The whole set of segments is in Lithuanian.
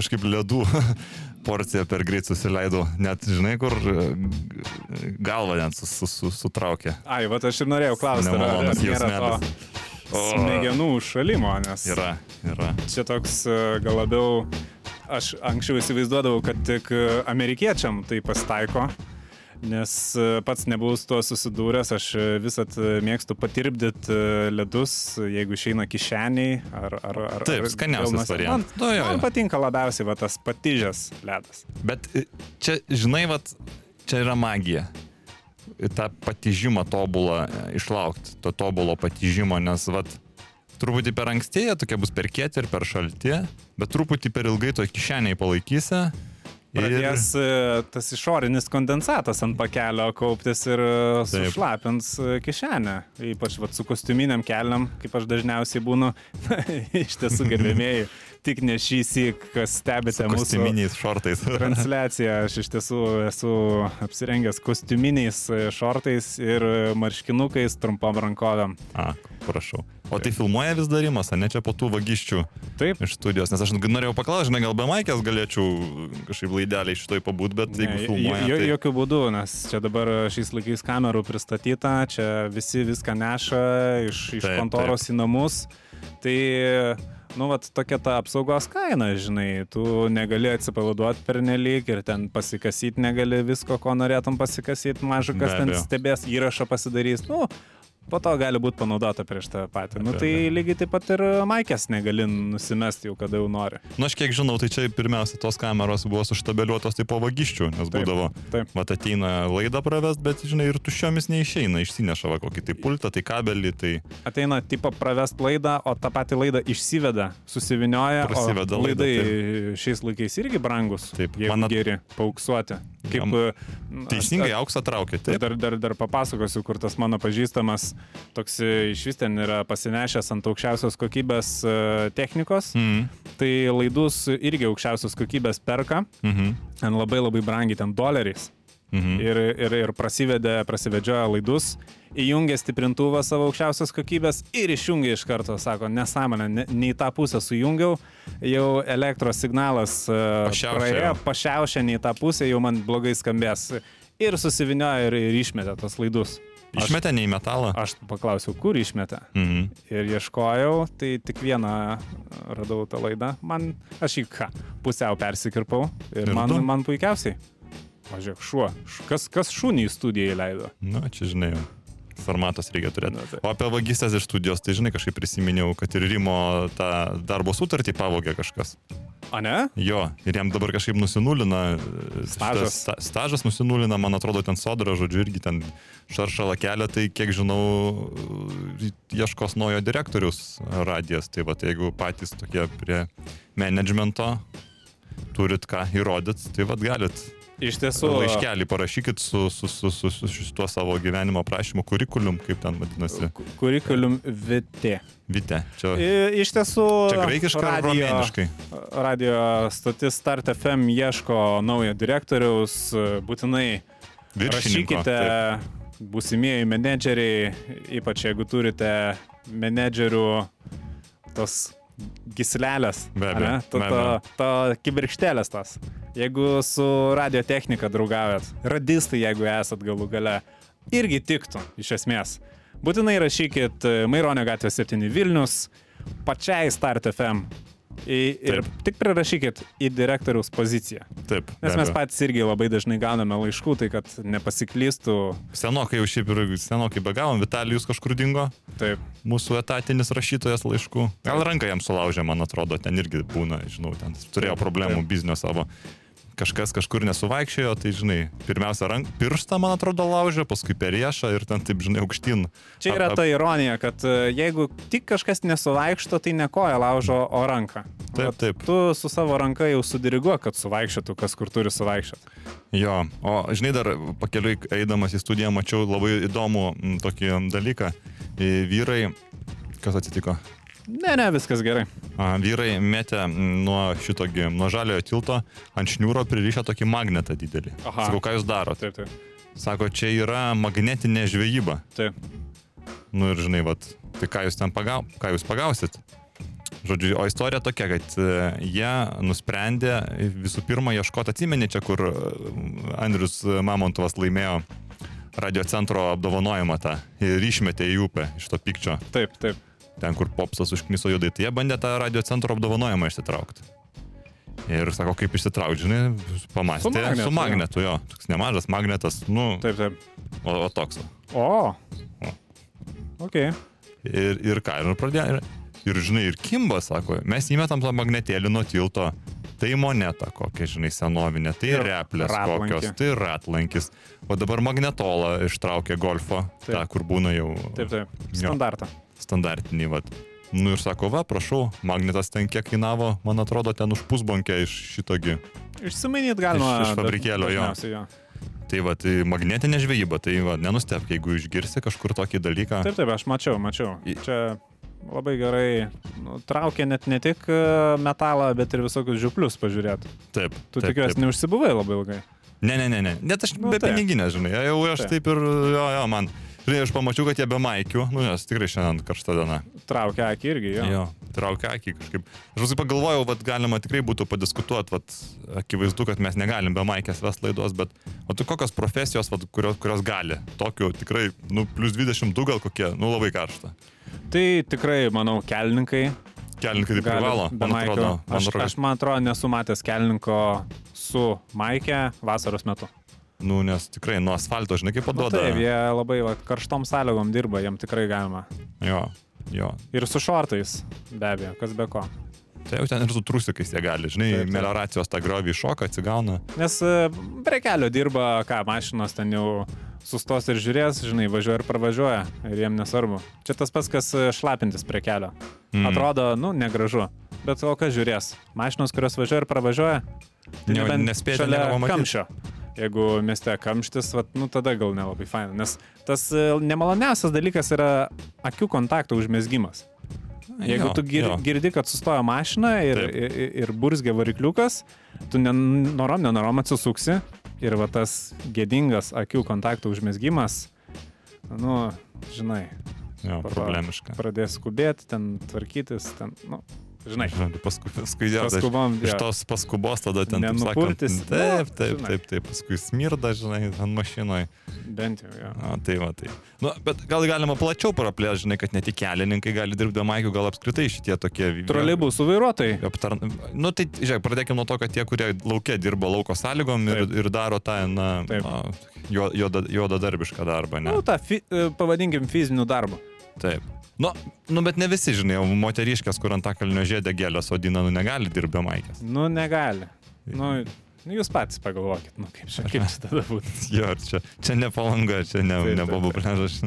kažkaip ledų porciją per greit susileidau. Net, žinai, kur e, galva net sus, sus, sus, sutraukė. Ai, va aš ir norėjau klausti, ar Nemalonus ar nėra to. O. smegenų užšalimo, nes Yra, yra. čia toks e, gal labiau, aš anksčiau įsivaizduodavau, kad tik e, amerikiečiam tai pasitaiko. Nes e, pats nebuvau su tuo susidūręs, aš e, visat e, mėgstu patirbdyti ledus, jeigu išeina kišeniai ar... ar, ar Taip, skaniausias variantas. Man, Nu, jo, man jo. patinka labiausiai va, tas patižęs ledas. Bet čia, žinai, vat, čia yra magija. tą patižimą tobulą išlaukti, to tobulo patižimo, nes, vat, truputį per anksti jie tokie bus per kieti ir per šalti, bet truputį per ilgai to kišeniai palaikysi. Pradės e, tas išorinis kondensatas ant pakelio kauptis ir e, Taip. sušlapins e, kišenę. Ypač vat, su kostiuminiam keliam, kaip aš dažniausiai būnu. Iš tiesų, gerbėmėjai, tik ne šį sik, kas stebite mūsų Kostiuminiais šortais. transliaciją. Aš iš tiesų esu apsirengęs kostiuminiais e, šortais ir e, marškinukais trumpam rankovėm. A, prašau. O tai filmuoja vis darimas, ar ne čia po tų vagysčių Taip. iš studijos? Nes aš norėjau paklausti, žinai, gal be Maikės galėčiau kažkaip laideliai šitoj pabūt, bet jeigu Ne, filmuoja, jo, tai... jokių būdų, nes čia dabar šiais laikais kamerų pristatyta, čia visi viską neša iš, iš Taip, kontoros į namus. Tai, nu, vat tokia ta apsaugos kaina, žinai, tu negali atsipalaiduoti per nelik ir ten pasikasyti negali visko, ko norėtum pasikasyti, mažu kas ten stebės įrašą pasidarys. Nu, po to gali būti panaudota prieš tą patį. Nu, tai lygiai taip pat ir maikės negali nusimesti jau, kada jau nori. Na, Nu, aš kiek žinau, tai čia pirmiausia tos kameros buvo suštabeliuotos tai po vagysčių, nes Taip, būdavo, taip. mat ateina laidą pravest, bet, žinai, ir tuščiomis neišeina, išsineša va kokį tai pultą, tai kabelį, tai... ateina tipo pravest laidą, o tą patį laidą išsiveda, susivinioja. Prasiveda o laidą, laidai šiais laikais irgi brangus. Taip, man at- geri, pauksuoti. Kaip, Jam- e, Teisingai auksą traukia, taip. Dar, dar, dar papasakosiu, kur tas mano pažįstamas toks e, iš vis ten yra pasinešęs ant aukščiausios kokybės e, technikos. Mm. Tai laidus irgi aukščiausios kokybės perka. Mhm. Ten labai labai brangiai, ten doleriais. Mhm. ir, ir, ir prasivedė, prasivedžioja laidus, įjungė stiprintuvą savo aukščiausios kokybės ir išjungė iš karto, sako, nesąmonė, ne, ne į tą pusę sujungiau, jau elektros signalas e, Pašiaušė praėjo, jau. pašiaušė ne į tą pusę, jau man blogai skambės. Ir susiviniojo ir, ir išmetė tos laidus. Aš, Išmetė ne į metalą. aš paklausiau, kur išmetė. Mhm. Ir ieškojau, tai tik vieną radau tą laidą. Man, aš į ką, pusiau persikirpau ir, Ir man, tu? man puikiausiai. Važiuok, šuo. Kas, kas šunį į studiją įleido? Na, čia žinai, jau. Formatas reikia turėti. O apie vagystės iš studijos, tai žinai, kažkaip prisiminiau, kad ir Rimo tą darbo sutartį pavogė kažkas. O ne? Jo, ir jam dabar kažkaip nusinulina. Stažas. sta- Stažas nusinulina, man atrodo, ten sodra, žodžiu, irgi ten šaršalą kelią, tai kiek žinau, ieškos naujo direktorius radijas. Tai va, tai jeigu patys tokie prie managemento turit ką įrodyti, tai vad galit Iš tiesų. laiškelį parašykit su, su, su, su, su šituo savo gyvenimo prašymu, kurikulum, kaip ten vadinasi. Kurikulum VT. Vite, čia, Iš tiesų. čia graikiškai ar romėniškai. Radio stotis Start FM ieško naujo direktoriaus. Būtinai rašykite taip. būsimieji menedžeriai, ypač jeigu turite menedžerių tos gislelės. Be abejo? Ta, ta, ta kibirkštelės tas. Jeigu su radiotechnika draugavot, radistai, jeigu esat galų gale, irgi tiktų iš esmės. Būtinai rašykit e, Maironio gatvė 7 Vilnius, pačiai Start FM. Ir Taip. tik prirašykit į direktoriaus poziciją. Taip. Nes mes patys irgi labai dažnai gauname laiškų, tai kad nepasiklystų. Senokai jau šiaip ir senokai begavom, Vitalijus kažkur dingo, Taip. mūsų etatinis rašytojas laiškų. Gal ranką jam sulaužė, man atrodo, ten irgi būna, žinau, ten turėjo Taip, problemų taip. biznio savo. Kažkas kažkur nesuvaikščiojo, tai žinai, pirmiausia, rank, pirštą, man atrodo, laužė, paskui per riešą ir ten taip, žinai, aukštyn. Čia yra Ap- ap- ta ironija, kad e, jeigu tik kažkas nesuvaikšto, tai ne koja laužo, o ranką. Taip, taip. Tu su savo ranka jau sudiriguok, kad suvaikščiotų, kas kur turi suvaikščioti. Jo, o žinai, dar pakeliui eidamas į studiją mačiau labai įdomų tokį dalyką. E, Vyrai, kas atsitiko? Ne, ne, viskas gerai. A, vyrai metė nuo šitogi, nuo žaliojo tilto ant šniūro pririšę tokį magnetą didelį. Aha. Sakau, ką jūs darote? Taip, taip. Sako, čia yra magnetinė žvejyba. taip. Nu ir žinai, vat, tai ką jūs ten pagau, ką jūs pagausit? Žodžiu, o istorija tokia, kad e, jie nusprendė visų pirma ieškoti, atsimeni čia, kur e, Andrius Mamontovas laimėjo radio centro apdovanojimą tą ir išmetė į upę iš to pykčio, Taip, taip. Ten kur popsas užkniso judai, tai jie bandė tą radio centro apdovanojimą išsitraukti. Ir sako, kaip išsitraukti, žinai, pamastė. Su magnetu, su magnetu jo. Toks nemažas magnetas, nu, Taip, taip. o, o toks. O. O. Ok. Ir, ir ką, ir pradėjo. Ir, ir žinai, ir Kimba sako, mes įmetam tą magnetėlį nuo tilto. Tai moneta kokia, žinai, senovinė, tai Ir replės ratlankį. kokios, tai ratlankis. O dabar magnetolą ištraukė golfo, Taip. tą, kur būna jau Taip, taip. Jo. Standartą. standartinį, vat. Nu ir sako, va, prašau, magnetas ten kiek kainavo, man atrodo, ten už pusbonkę iš šitogi. Išsimainyti galima. Iš- iš fabrikėlio, jo. jo. Tai va, tai magnetinė žvejyba, tai va, nenustep, jeigu išgirsi kažkur tokį dalyką. Taip, taip, aš mačiau, mačiau. Čia labai gerai nu, traukia net ne tik e, metalą, bet ir visokius žiuplius pažiūrėti. Taip. Tu tikiuosi neužsibuvai labai ilgai. Ne, ne, ne, ne. Net aš Nu, be piniginės, žinai. Jau aš Taip. taip ir, jo, jo, man. Žinai, aš pamačiau, kad jie be maikių, nu, nes tikrai šiandien karšta diena. Traukia akį irgi, jo. Jo, traukia akį kažkaip. Aš visai pagalvojau, kad galima tikrai būtų padiskutuoti, vat, akivaizdu, kad mes negalim be maikės ves laidos, bet o tu kokios profesijos, vat, kurios, kurios gali? Tokių tikrai, nu, plus 22 gal kokie, nu, labai karšta. Tai tikrai, manau, kelininkai. Kelininkai tai privalo, man atrodo. Man Aš, atrodo, aš, man atrodo, nesu matęs kelininko su maikė vasaros metu. Nu, nes tikrai nuo asfalto, žinai, kaip Nu, paduoda. taip, jie labai va, karštom sąlygom dirba, jiem tikrai galima. Jo, jo. Ir su šortais, be abejo, kas be ko. Tai jau ten ir su trusikais jie gali, žinai, Taip, taip. melioracijos tą grovį iššoka, atsigauna. Nes e, prie kelio dirba, ką, mašinos ten jau sustos ir žiūrės, žinai, važiuoja ir pravažiuoja ir jiem nesvarbu. Čia tas pats, kas e, šlapintis prie kelio. Mm. Atrodo, nu, negražu. Bet o kas žiūrės? Mašinos, kurios važiuoja ir pravažiuoja, tai Ne- nebent nespėti šalia kamščio. Jeigu mieste kamštis, vat, nu tada gal nelabai faina. Nes tas e, nemaloniausias dalykas yra akių kontakto užmėsgymas. Jeigu Jo, tu gir, jo. girdi, kad sustoja mašina ir, Taip. ir, ir burzgia varikliukas, tu nenorom, nenorom atsisuksi ir va tas gėdingas akių kontakto užmėsgymas, nu, žinai, Jo, problemiška. pradės skubėti, ten tvarkytis, ten, nu, žinai, Žinai, paskui, paskui tai paskubom, iš jo. tos paskubos tada ten, Nenupurtys, nu, taip, taip, taip, taip, paskui smirda, žinai, ant mašinoje. bent jau, jo. Na, tai va, tai. Nu, bet gal galima plačiau praplėsti, žinai, kad ne tik kelininkai gali dirbti maikių, gal apskritai šitie tokie... Troleibusų vairuotojai. Aptar... Nu, tai, žiūrėk, pradėkime nuo to, kad tie, kurie laukia dirba lauko sąlygom ir, Taip. ir daro tą, na, na jo- juoda- juodadarbišką darbą, ne? Nu, tą, fi, e, pavadinkim, fizinių darbų. Taip. Nu, nu, bet ne visi, žinai, moteriškės, kur ant takalnio žiedė gėlės sodina, nu, negali dirbti maikės. Nu, negali. Nu, nu, jūs patys pagalvokit, nu, kaip čia, kaip čia tada būtų. Jo, čia, čia ne palanga, čia ne, Taip, ne bobų pležas.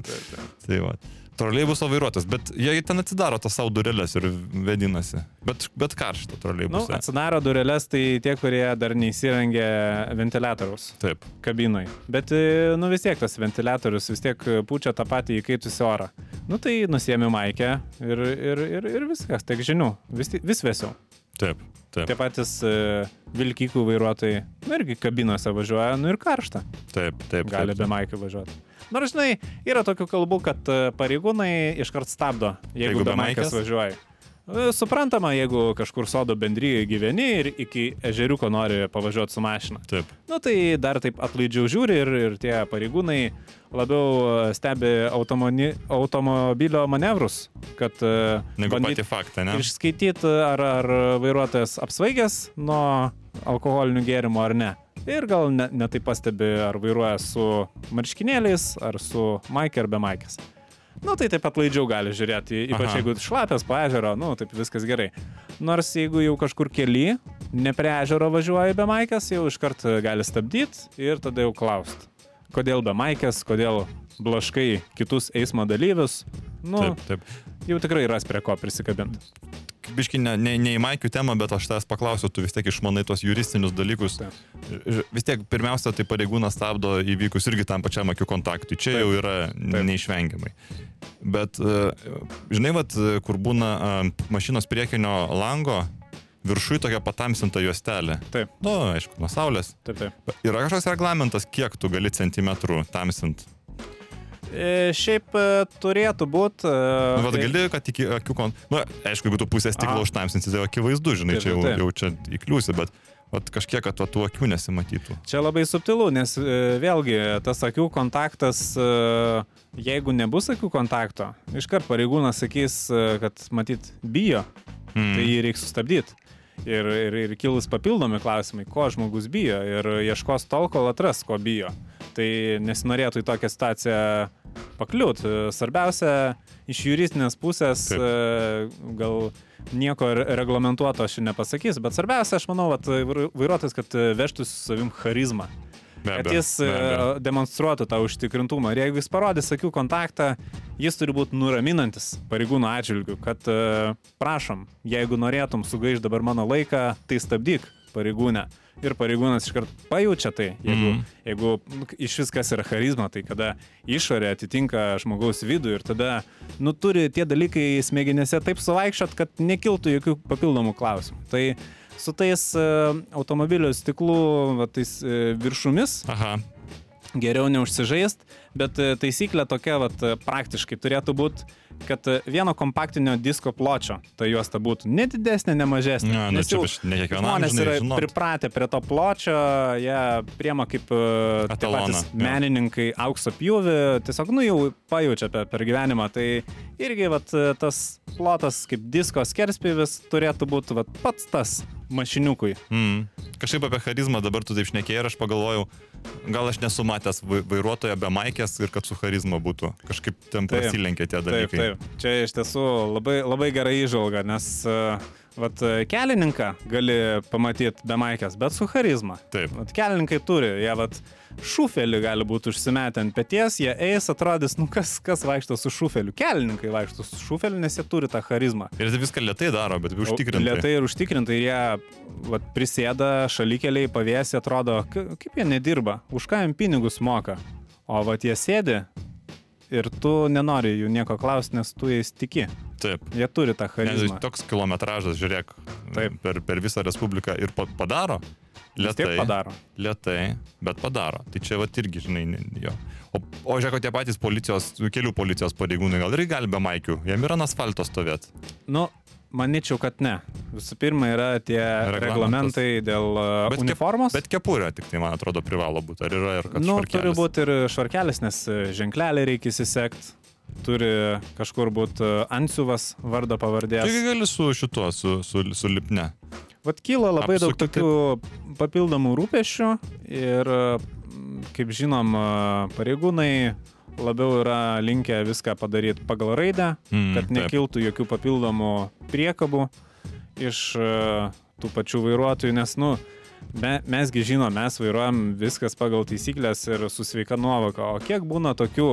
Tai va. Troleibuso vairuotojas, bet jie ten atidaro tas savo dureles ir vedinasi. Bet, bet karšta Nu, troleibuse. atsidaro dureles tai tie, kurie dar neįsirengė ventiliatoriaus Taip. kabinoj. Bet, e, nu vis tiek tas ventiliatorius vis tiek pučia tą patį įkaitusią orą. Nu tai nusiemi maikę ir, ir, ir, ir viskas, tiek žinių, vis, vis vėsiau. Taip. Taip. Tie patys e, vilkikų vairuotojai, nu irgi kabinose važiuoja, nu ir karšta. Taip. Taip. gali taip. be maikių važiuoti. Nors, žinai, yra tokių kalbų, kad e, pareigūnai iškart stabdo, jeigu, Jeigu be maikės važiuoji. E, Suprantama, jeigu kažkur sodo bendryje gyveni ir iki ežeriuko nori pavažiuoti su mašina. Taip. Nu tai dar taip atlaidžiau žiūri ir, ir tie pareigūnai labiau e, stebi automoni, automobilio manevrus, kad Negu bandyt patį faktą, ne? išskaityti, ar, ar vairuotojas apsvaigęs nuo alkoholinių gėrimų ar ne. Ir gal ne, ne taip pastebi, ar vairuoja su marškinėliais, ar su maikė ar be maikės. Nu, tai taip pat laidžiau gali žiūrėti, ypač jeigu šlapės po ežero, nu, taip viskas gerai. Nors jeigu jau kažkur keli, ne prie ežero važiuoja be maikės, jau iškart gali stabdyti ir tada jau klausti, kodėl be maikės, kodėl blaškai kitus eismo dalyvius. Nu, Taip, taip. jau tikrai ras prie ko prisikabinti. Biški ne, ne, ne į maikių temą, bet aš tavęs paklausiu, tu vis tiek išmanai tos juristinius dalykus. Vis tiek pirmiausia, tai pareigūnas stabdo įvykus irgi tam pačiam akių kontaktui. Čia Taip. jau yra Taip. neišvengiamai. Bet, e, žinai, vat, e, kur būna ant mašinos priekinio lango, viršui tokia patamsinta juostelė. Taip, Nu, aišku, nuo saulės. taip, taip. Yra kažkoks reglamentas, kiek tu gali centimetrų tamsint. E, šiaip e, turėtų būti. Nu, vad gali, kad iki akių kon... Na, nu, aišku, jeigu tu pusę stiklo užtamsinsi, tai akivaizdu, žinai, Taip, čia jau, taip. jau čia įkliūsi, bet vat, kažkiek, kad tų akių nesimatytų. Čia labai subtilu, nes e, vėlgi tas akių kontaktas, e, jeigu nebus akių kontakto, iškart pareigūnas sakys, e, kad matyt bijo, Mm. tai jį reiks sustabdyti. Ir, ir, ir kilus papildomi klausimai, ko žmogus bijo ir ieškos tol, kol atras, ko bijo. Tai nesinorėtų į tokią situaciją pakliūt. Svarbiausia, iš juristinės pusės Taip. e, gal nieko re- reglamentuoto aš nepasakys, bet svarbiausia, aš manau, vat, vairu- vairuotojas, kad vežtų su savim charizmą. Be Kad jis be abejo. e, demonstruotų tą užtikrintumą. Ir jeigu jis parodys akių kontaktą, jis turi būti nuraminantis pareigūnų atžvilgių, kad e, prašom, jeigu norėtum sugaišti dabar mano laiką, tai stabdyk pareigūnę. Ir pareigūnas iškart pajaučia tai. Jeigu, Mhm. jeigu nu, iš viskas yra charizma, tai kada išorė atitinka žmogaus vidų ir tada, nu, turi tie dalykai smegenėse taip suvaikščiot, kad nekiltų jokių papildomų klausimų. Tai su tais e, automobilio stiklų va, tais, e, viršumis Aha, geriau neužsižaist, bet e, taisyklė tokia vat, praktiškai turėtų būti, kad e, vieno kompaktinio disko pločio ta juosta būtų ne didesnė, ne mažesnė. Ne, nu, Nes jau ne kiekvienam, Žmonės žinai, yra žinot. pripratę prie to pločio, jie priema kaip e, patys menininkai aukso pjūvį, tiesiog, nu, jau pajaučia per, per gyvenimą. Tai irgi vat, e, tas plotas kaip disko skerspyvis turėtų būti vat, pats tas mašiniukui. Mm. Kažkaip apie charizmą dabar tu taip šnekėjai ir aš pagalvojau, gal aš nesu matęs vai- vairuotojo be maikės ir kad su charizma būtų. Kažkaip ten Taip. prasilenkia tie Taip, dalykai. Taip. Čia iš tiesų labai, labai gera įžvalga, nes uh, vat, e, kelininką gali pamatyti be maikės, bet su charizma. Taip. Vat, kelininkai turi, jie vat, šufelį gali būti užsimetę ant pėties, jie eis, atrodys, nu kas, kas vaikšto su šufeliu. Kelininkai vaikšto su šufeliu, nes jie turi tą charizmą. Ir tai viską lietai daro, bet užtikrintai. Lietai ir užtikrintai jie vat, prisėda šalikeliai, pavėsi, atrodo, "K- kaip jie nedirba, už ką jiems pinigus moka. O vat jie sėdi ir tu nenori jų nieko klausti, nes tu jais tiki. Taip. Jie turi tą Nes charizmą. toks kilometražas, žiūrėk, Taip. per, per visą Respubliką ir pa- padaro. Lietai, padaro. lietai, bet padaro. Tai čia va irgi, žinai, jo. O, o žiūrėk, tie patys policijos, kelių policijos pareigūnai gal irgi gali be maikių, jiem yra ant asfalto stovėti. Nu, manyčiau, kad ne. Visų pirma, yra tie Reglamentas. reglamentai dėl uh, Bet kep- uniformos. Bet kepurė tik tai, man atrodo, privalo būti. Ar yra ir kad nu, švarkelis? turi būti ir švarkelis, nes e, ženklelį reikia įsisekti. Turi kažkur būti ansiuvas vardo pavardės. Taigi gali su šituo, su, su, su lipne. Vat kyla labai daug Apsukti. tokių papildomų rūpešių ir, kaip žinom, e, pareigūnai labiau yra linkę viską padaryti pagal raidę, Mm, kad taip. nekiltų jokių papildomų priekabų iš e, tų pačių vairuotojų, nes, nu, me, mesgi žinom, mes vairuojam viskas pagal taisyklės ir su sveika nuovoka, o kiek būna tokių,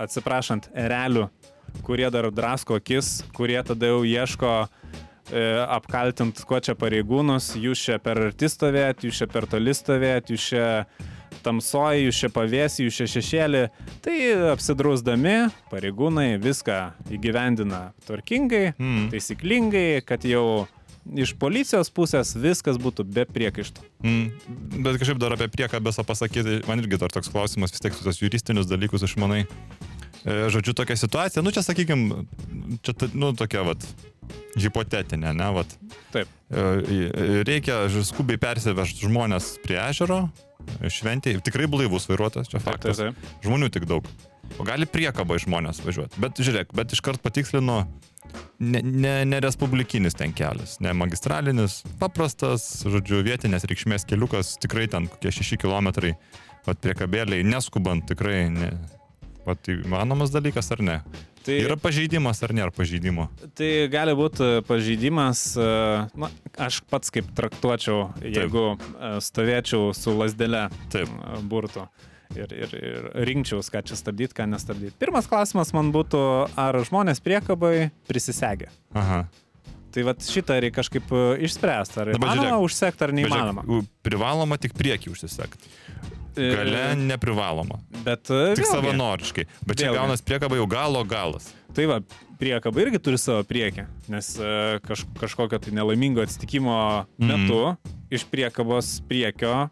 atsiprašant, erelių, kurie dar drasko akis, kurie tada jau ieško e, apkaltint, kuo čia pareigūnus, jūs čia per arti stovėt, jūs čia per toli stovėt, jūs čia tamsoji, jūs čia pavėsi, jūs čia šešėlį. Tai apsidrausdami pareigūnai viską įgyvendina tvarkingai, Mm. taisyklingai, kad jau iš policijos pusės viskas būtų be priekaištų. Mm, bet kažkaip dar apie priekabėsą pasakyti, man irgi dar toks klausimas, vis tiek tu tos juristinius dalykus išmanai. E, Žodžiu, tokia situacija, nu čia sakykim, čia, nu tokia, vat, hipotetinė, ne, vat. Taip. E, Reikia skubiai persivežti žmonės prie ežero, šventėjai, tikrai blaivus vairuotojas, čia faktas. taip. Žmonių tik daug. O gali priekaba žmonės važiuoti. Bet žiūrėk, bet iškart patikslinu, ne, ne, ne respublikinis ten kelias, ne magistralinis, paprastas, žodžiu, vietinės reikšmės keliukas, tikrai ten kokie 6 km, pat priekabėliai, neskubant tikrai, ne. Tai įmanomas dalykas ar ne? Tai, Yra pažeidimas ar nėra pažeidimo? tai gali būti pažeidimas, e, na, aš pats kaip traktuočiau, jeigu e, stovėčiau su lasdelė Taip. Ir, ir, ir rinkčiaus, ką čia stabdyti, ką nestabdyti. Pirmas klausimas man būtų, ar žmonės priekabai prisisegė. Aha. Tai vad šitą reikia kažkaip e, išspręsti. Ar Dabar įmanoma žiūrėk. užsekti, ar neįmanoma. žiūrėk, Privaloma tik priekį užsisekti. E, Gale neprivaloma. Bet e, Tik vėlgi, savanoriškai. Bet čia Vėlgi. gaunas priekaba jau galo galas. Tai va, priekaba irgi turi savo priekį, nes kaž, kažkokio tai nelaimingo atsitikimo metu iš priekabos priekio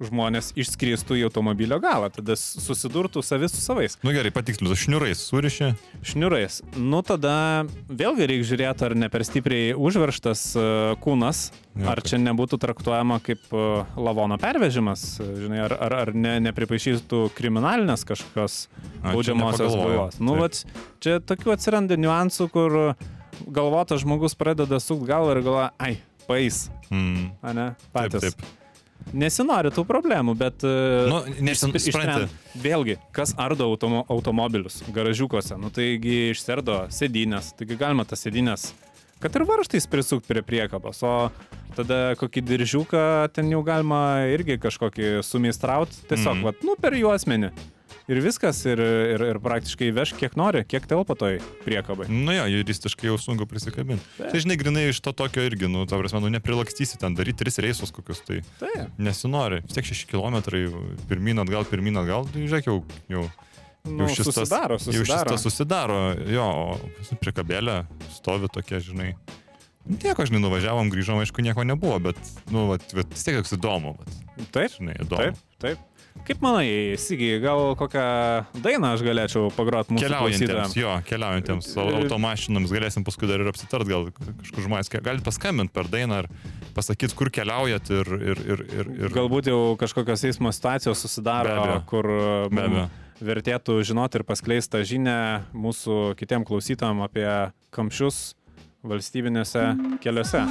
žmonės išskristų į automobilio galą, tada susidurtų savi su savais. Nu gerai, patiksliu, šniurais surišė. Šniurais. Nu tada vėlgi reikia žiūrėti, ar ne per stipriai užverštas e, kūnas, Jo, ar čia nebūtų traktuojama kaip e, lavono pervežimas, žinai, ar, ar, ar ne, nepripaišytų kriminalinės kažkokios A, baudžiamosios bylos. Nu, Taip. vat, čia tokių atsiranda niuansų, kur galvotas žmogus pradeda sukti galvą ir galvoja, ai, pais, Mm. ne, Taip, patys. taip. Nesinori tų problemų, bet... e, Nu, nesin- išsp- supranti. išsprend- Vėlgi, kas ardo automo, automobilius garažiukuose, nu taigi išserdo sėdynės, taigi galima tas sėdynės, kad ir varžtais prisukti prie priekabos, o tada kokį diržiuką ten jau galima irgi kažkokį sumeistrauti, tiesiog, mm. vat, nu per juosmenį. Ir viskas, ir, ir, ir praktiškai veš kiek nori, kiek telpa toj priekabai. Nu jo, juristiškai jau sunku prisikabinti. Tai žinai, grinai iš to tokio irgi, nu, ta prasme, nu, neprilakstysi ten daryti tris reisus kokius, tai Tai, nesinori. Vis tiek 6 km pirmyn atgal, pirmyn atgal, tai žiūrėk jau, jau, nu, jau šis tas- susidaro, jau šis susidaro. tas susidaro, jo, kabelę stovi tokie, žinai. Tieko, žinai, nuvažiavom, grįžom, aišku, nieko nebuvo, bet, nu, vat, vat, vis tiek toks įdomu, vat, Taip, žinai, įdomu. taip, taip. Kaip manai, Sigiai, gal kokią dainą aš galėčiau pagroti mūsų Keliaujantiems, klausytojams? jo, keliaujantiems au- Ir- automašinoms galėsim paskui dar ir apsitart, gal kažkur žmonės, galite paskambinti per dainą ar pasakyti, kur keliaujat ir... ir, ir, ir, ir... Galbūt jau kažkokios eismo situacijos susidaro, Be abejo. kur Be mum abejo. vertėtų žinoti ir paskleisti tą žinę mūsų kitiem klausytojam apie kamščius valstybinėse keliuose.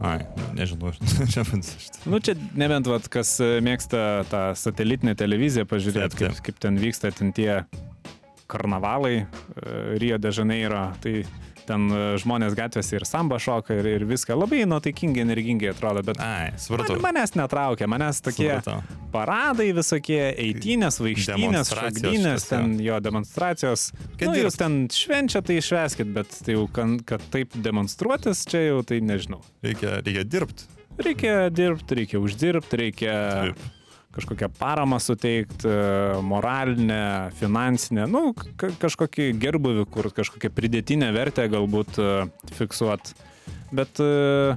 Ai, nežinau, čia man. Nu čia nebent, vat, kas e, mėgsta tą satelitinę televiziją pažiūrėti, kaip, kaip ten vyksta ten tie karnavalai e, Rio de Janeiro, tai ten e, žmonės gatvėse ir samba šoka ir, ir viską labai nuotaikingai, energingai atrodo, bet Ai, man, manęs netraukia, manęs tokie Supratau. paradai visokie, eitynės, vaikštynės, šitas, ten jo demonstracijos. Kad Nu, jūs ten švenčia, tai šveskit, bet tai jau, kad taip demonstruotis, čia jau tai nežinau. Reikia, reikia dirbti. Reikia dirbti, reikia uždirbti, reikia Taip. Kažkokią paramą suteikti, moralinę, finansinę, nu, ka- kažkokį gerbuvį, kur kažkokią pridėtinę vertę galbūt e, fiksuot. Bet e,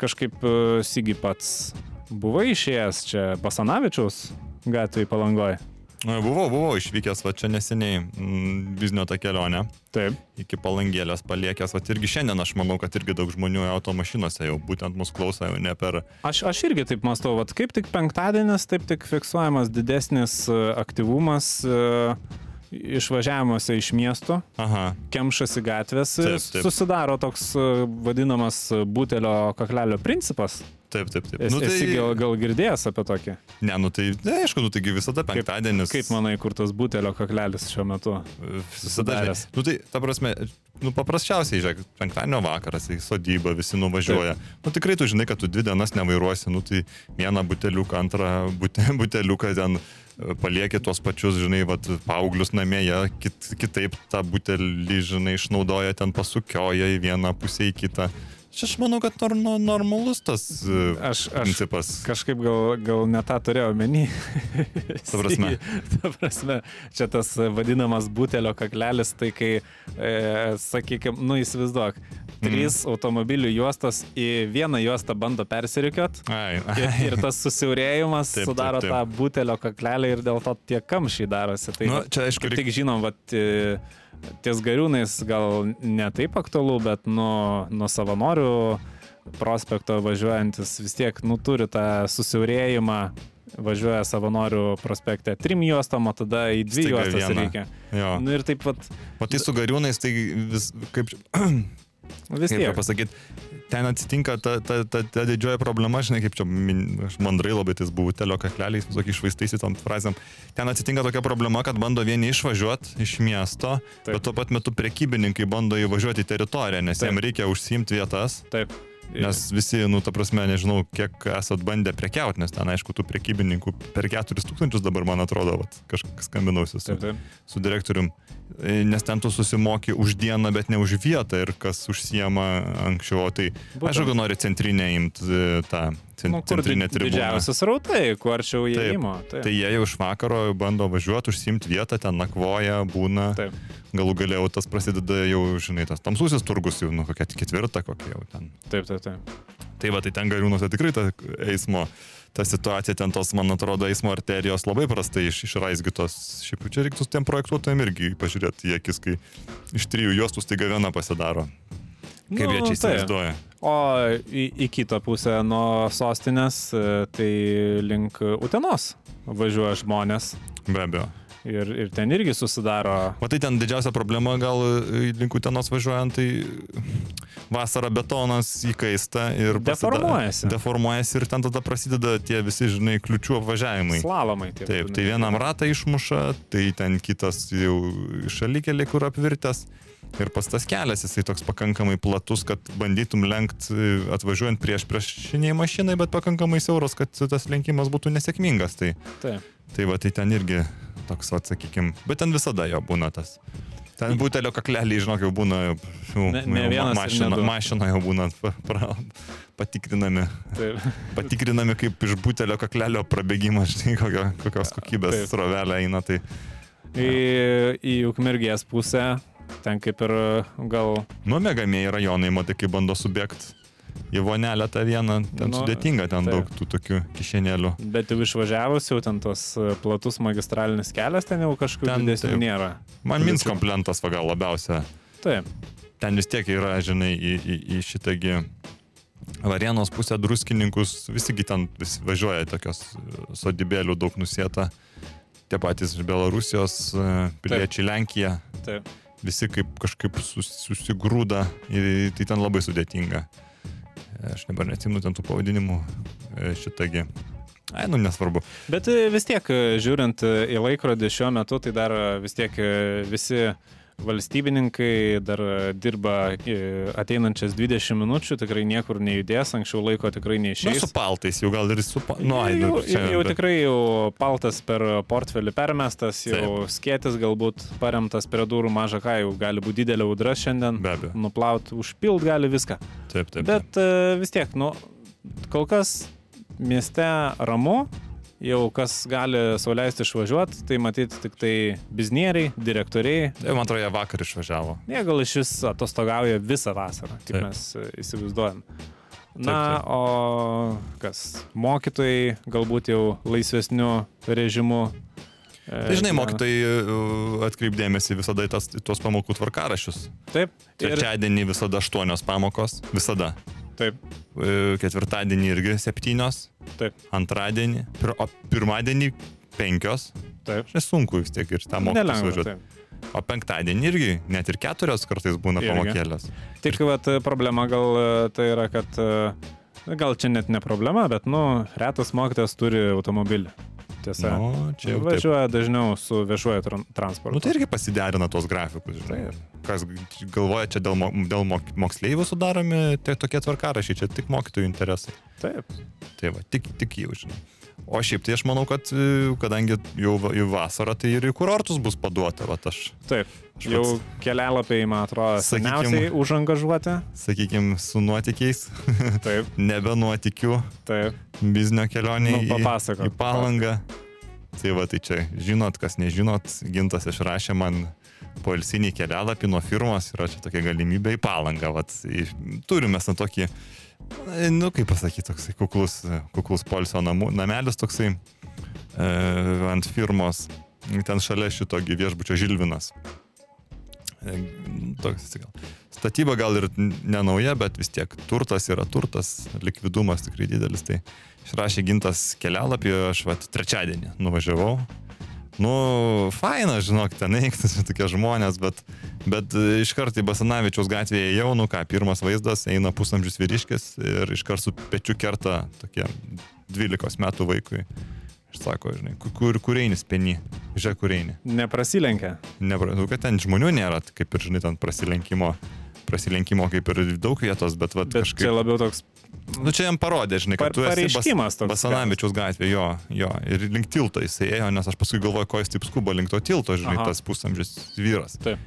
kažkaip e, Sigi pats buvo išėjęs čia Basanavičiaus gatvėje palangoje. Buvau, buvau išvykęs va čia neseniai mm, biznio tą kelionę Taip. iki palangėlės paliekęs. Va irgi šiandien aš manau, kad irgi daug žmonių automašinose jau būtent mūsų klauso jau ne per... Aš, aš irgi taip mąstau, vat kaip tik penktadienis, taip tik fiksuojamas didesnis e, aktyvumas e, išvažiavimuose iš miesto. Aha, kemšasi gatvės, Taip, taip. susidaro toks e, vadinamas butelio kaklelio principas. Taip, taip, taip. Es, nu, esi gal, gal girdėjęs apie tokį? Ne, nu tai, ne, aišku, nu taigi visada penktadienis. Kaip manai, kur tas butelio kaklelis šiuo metu? Susidaręs? nu tai, ta prasme, nu paprasčiausiai, žiūrėk, penktadienio vakaras į sodybą visi nuvažiuoja. Taip. Nu tikrai tu žinai, kad tu dvi dienas nevairuosi, nu tai vieną buteliuką, antrą bute, buteliuką ten e, palieki tuos pačius, žinai, vat, paauglius namie, jie kit, kitaip tą butelį, žinai, išnaudoja, ten pasukioja į vieną pusę, į kitą. Čia aš manau, kad nor, nor, normalus tas e, Aš, aš principas. kažkaip gal, gal ne tą turėjau menį. Ta prasme? Ta prasme, čia tas vadinamas butelio kaklelis, tai kai, e, sakykime, nu įsivaizduok, trys mm. automobilių juostos į vieną juostą bando persirikiot. Ai, Ir, ai. ir tas susiaurėjimas Taip, taip, sudaro taip. tą butelio kaklelį ir dėl to tie kamščiai darosi. Tai Nu, čia, aišku, tik žinom, vat, e, ties gariūnais gal ne taip aktualu, bet nuo, nuo savanorių prospekto važiuojantis vis tiek nu, turi tą susiaurėjimą. Važiuoja savanorių prospekte trim juostom, o tada į dvi Staiga juostas vieną. reikia. Jo. Nu ir taip pat O tai su gariūnais, tai vis, kaip, vis kaip čia tiek. pasakyti, ten atsitinka ta, ta, ta, ta didžioji problema, žinai, kaip čia min- aš mandrai labai tais buvo telio kakleliais, visokiai išvaistaisi tom frazėm. Ten atsitinka tokia problema, kad bando vieni išvažiuoti iš miesto, Taip. Bet tuo pat metu prekybininkai bando įvažiuoti į teritoriją, nes Taip. jiems reikia užsiimti vietas. Taip. Nes visi, nu, ta prasme, nežinau, kiek esat bandę prekiauti, nes ten, aišku, tų prekybininkų per 4000 dabar, man atrodo, vat, kažkas skambinausi su, Taip, taip. su direktorium, E, nes ten tu susimoki už dieną, bet ne už vietą ir kas užsiema anksčiau, tai, Būtent. aš jeigu nori centrinę imti tą cen, Nu, centrinę tribūną. didžiausias rautai, kuo arčiau Taip. įėjimo. Taip. Tai jie jau iš vakaro bando važiuoti, užsimti vietą, ten nakvoja, būna. Taip. Galų galiau tas prasideda jau, žinai, tas tamsusis turgus jau, nu, kokia ketvirta, kokia jau ten. Taip, taip, taip. Tai va, tai ten gariūnuose tikrai ta eismo, ta situacija, ten tos, man atrodo, eismo arterijos labai prastai iš, išraizgytos. Šiaip čia reiktų tiem projektuotojim irgi pažiūrėti į akis, kai iš trijų juostų staiga viena pasidaro. Kaip Nu, jie čia tai. įsivaizduoja. O į, į kitą pusę nuo sostinės, e, tai link Utenos važiuoja žmonės. Be abejo. Ir, ir ten irgi susidaro. Matai, ten didžiausia problema gal e, link Utenos važiuojant, tai vasara betonas įkaista ir Deformuojasi. Deformuojasi ir ten tada prasideda tie visi, žinai, kliučių apvažiavimai. Slalomai. Taip, vadinami. tai vienam ratą išmuša, tai ten kitas jau šalikeliai, kur apvirtęs. Ir pas tas kelias, jisai toks pakankamai platus, kad bandytum lenkti atvažiuojant prieš priešiniai mašinai, bet pakankamai siauras, kad tas lenkimas būtų nesėkmingas. Tai, Taip. tai va, tai ten irgi toks, atsakykim, bet ten visada jo būna tas. Ten butelio kakleliai, žinok, jau būna, jau, Ne- ne jau du. mašina jau būna pa, pra, patikrinami. Taip. Patikrinami kaip iš butelio kaklelio prabėgimas, žinai, kokio, kokios kokybės Taip. srovelė eina. Tai, Į, į Ukmergės pusę, ten kaip ir gal nu, mėgamieji rajonai, matai, kai bando subėgti į vonelę tą vieną, ten Nu, sudėtinga, ten taip. daug tų tokių kišenėlių. Bet jau išvažiavus, jau ten tos e, platus magistralinis kelias, ten jau kažkokių Ten didesnių taip. nėra. Man Kliūčių. Minsko plentas va gal labiausia. Taip, Ten vis tiek yra, žinai, į, į, į šitągi Varienos pusę druskininkus, visigi ten vis važiuoja tokios e, sodybėlių daug nusėta. Tie patys iš Belarusijos, e, piliečiai Lenkija, taip. visi kaip kažkaip sus, susigrūda, ir tai ten labai sudėtinga. Aš dabar neatsimenu ten tų pavadinimų e, šitągi. Ai, nu nesvarbu. Bet e, vis tiek, e, žiūrint į laikrodį šiuo metu, tai dar vis tiek visi valstybininkai dar e, dirba e, ateinančias 20 minučių, tikrai niekur nejudės, anksčiau laiko tikrai Nu, neišeis. su paltais jau gal ir su... Pa... Nu, ai, nu, jau, čia, jau bet- tikrai jau paltas per portfelį permestas, jau skėtis galbūt paremtas prie durų mažą ką, jau gali būti didelė audra šiandien. Be abejo. Nuplaut, užpilt gali viską. Taip, taip. Bet e, vis tiek, nu, kol kas mieste ramu, jau kas gali sauliaisti išvažiuoti, tai matyti tik tai biznieriai, direktoriai. taip. Man atrodo, jie vakar išvažiavo. Jie gal iš vis atostogauja visą vasarą, kaip Taip. mes e, įsivaizduojam. Na, taip. o kas, mokytojai galbūt jau laisvesniu režimu. e, Tai žinai, gyvena. mokytojai atkreipdėmėsi visada į tas, tuos pamokų tvarkarašius. Taip, ir, Trečiadienį visada aštuonios pamokos, visada. Taip, E, Ketvirtadienį irgi septynios, taip, antradienį, pir, o pirmadienį penkios. taip. Čia sunku vis tiek ir tą Nelengva. važiuoti. O penktadienį irgi net ir keturios kartais būna Irgi. pamokėlės. Tik vat, problema gal e, tai yra, kad e, gal čia net ne problema, bet, nu, retas mokytas turi automobilį. Tiesa. Nu, čia jau taip. Važiuoja dažniau su viešuoju tran transportu. Nu, tai irgi pasiderina tos grafikus, žinai. Kas galvoja, čia dėl, mo, dėl mok, moksleivių sudaromi tai tokie tvarkarašiai, čia tik mokytojų interesai. Taip. Tai va, tik, tik jau, žinai. O šiaip tai aš manau, kad e, kadangi jau į vasarą, tai ir į kurortus bus paduota, va aš, Taip. Aš Jau pats- kelialapiai, man atrodo, seniausiai užangažuoti. sakykime, su nuotykiais, Taip, nebe nuotikiu, taip. biznio kelionė Nu, į, papasakok, į palangą. Tai va, tai čia, žinot, kas nežinot, gintas išrašė man poilsinį kelialapį nuo firmos, yra čia tokia galimybė į palangą. Vat, į, turime na tokį, nu kaip pasakyti, toksai kuklus, kuklus polsio namų, namelis toksai e, ant firmos, ten šalia šito viešbučio Žilvinas. E, Toks, gal. Statyba gal ir nenauja, bet vis tiek turtas yra turtas, likvidumas tikrai didelis. Tai išrašė gintas kelialapį, aš vat trečiadienį nuvažiavau. Nu, faina, žinok, ten eiktas tokie žmonės, bet, bet e, iškart į Basanavičiaus gatvėje jau, nu ką, pirmas vaizdas, eina pusamžius vyriškis ir iškart su pečiu kerta tokie 12 metų vaikui. Aš sako, žinai, kur, kur, eini speni, žiūrėk, kur eini. Neprasilenkia. Nepratau, kad ten žmonių nėra, kaip ir, žinai, ten prasilenkimo, prasilenkimo kaip ir daug vietos, bet, vat, Bet kažkaip... čia labiau toks Nu čia jam parodė, žinai, kad Par- tu esi Bas, Basanavičiaus gatvė, jo, jo. Ir link tilto jisai ėjo, nes aš paskui galvoju, ko jis taip skuba link to tilto, žinai, Aha. tas pusamžis vyras. Taip.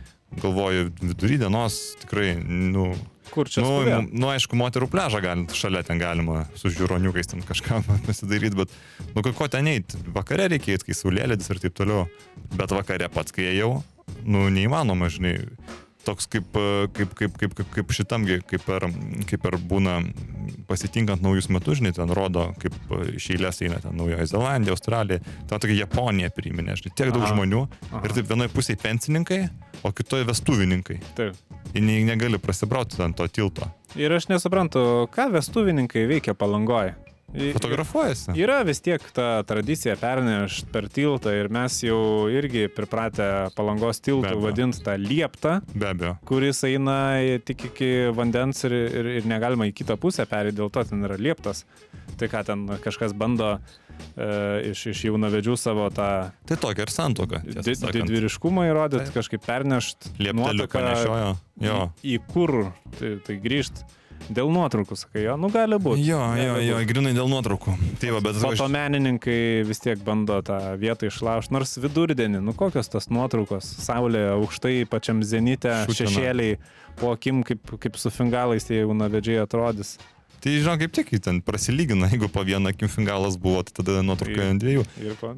Galvoju, vidury dienos tikrai, nu, Kur čia nu, m- nu, aišku, moterų pležą gali, šalia ten galima su žiūroniukais ten kažką pasidaryti, bet, nu, ko- ten eit, vakare reikia eit, kai saulėlėdis ir taip toliau, bet vakare pats, kai ėjau, nu, neįmanoma, žinai, toks kaip, e, kaip, kaip, kaip, kaip, kaip šitamgi, kaip per, kaip per būna pasitinkant naujus metus, žinai, ten rodo, kaip iš eilės eina ten Naujoji Zelandija, Australija, ten tokia Japonija priminė, žinai, tiek daug Aha. žmonių Aha. ir taip vienoje pusėje pensininkai, o kitoje vestuvininkai. Taip. Ir ne, negali prasibrauti ant to tilto. Ir aš nesuprantu, ką vestuvininkai veikia palangoje. Fotografuojasi. Yra vis tiek ta tradicija pernešt per tiltą ir mes jau irgi pripratę palangos abejo. vadinti tą lieptą, kuris eina tik iki vandens ir, ir, ir negalima į kitą pusę perėti, dėl to ten yra lieptas. Tai ką ten kažkas bando e, iš, iš jaunavedžių savo tą Tai tokia ir santoka. di- didvyriškumą įrodyti, Taip. kažkaip pernešt Liepteliu nuotaką panešiojo. Jo. į, į kur tai, tai grįžti. Dėl nuotraukų, sakai, jo, nu gali būti. Jo, jo, jo, grinai dėl nuotraukų. Tai va, bet aš- Fotomenininkai vis tiek bando tą vietą išlaužti, nors vidurdienį, nu kokios tos nuotraukos, saulė aukštai, pačiam zenite, šešėliai, po akim kaip, kaip su fingalais tie jaunavedžiai atrodys. Tai žinau, kaip tik ten prasilygina, jeigu po vieną akim fingalas buvo, tai tada nuotrauka ant dviejų.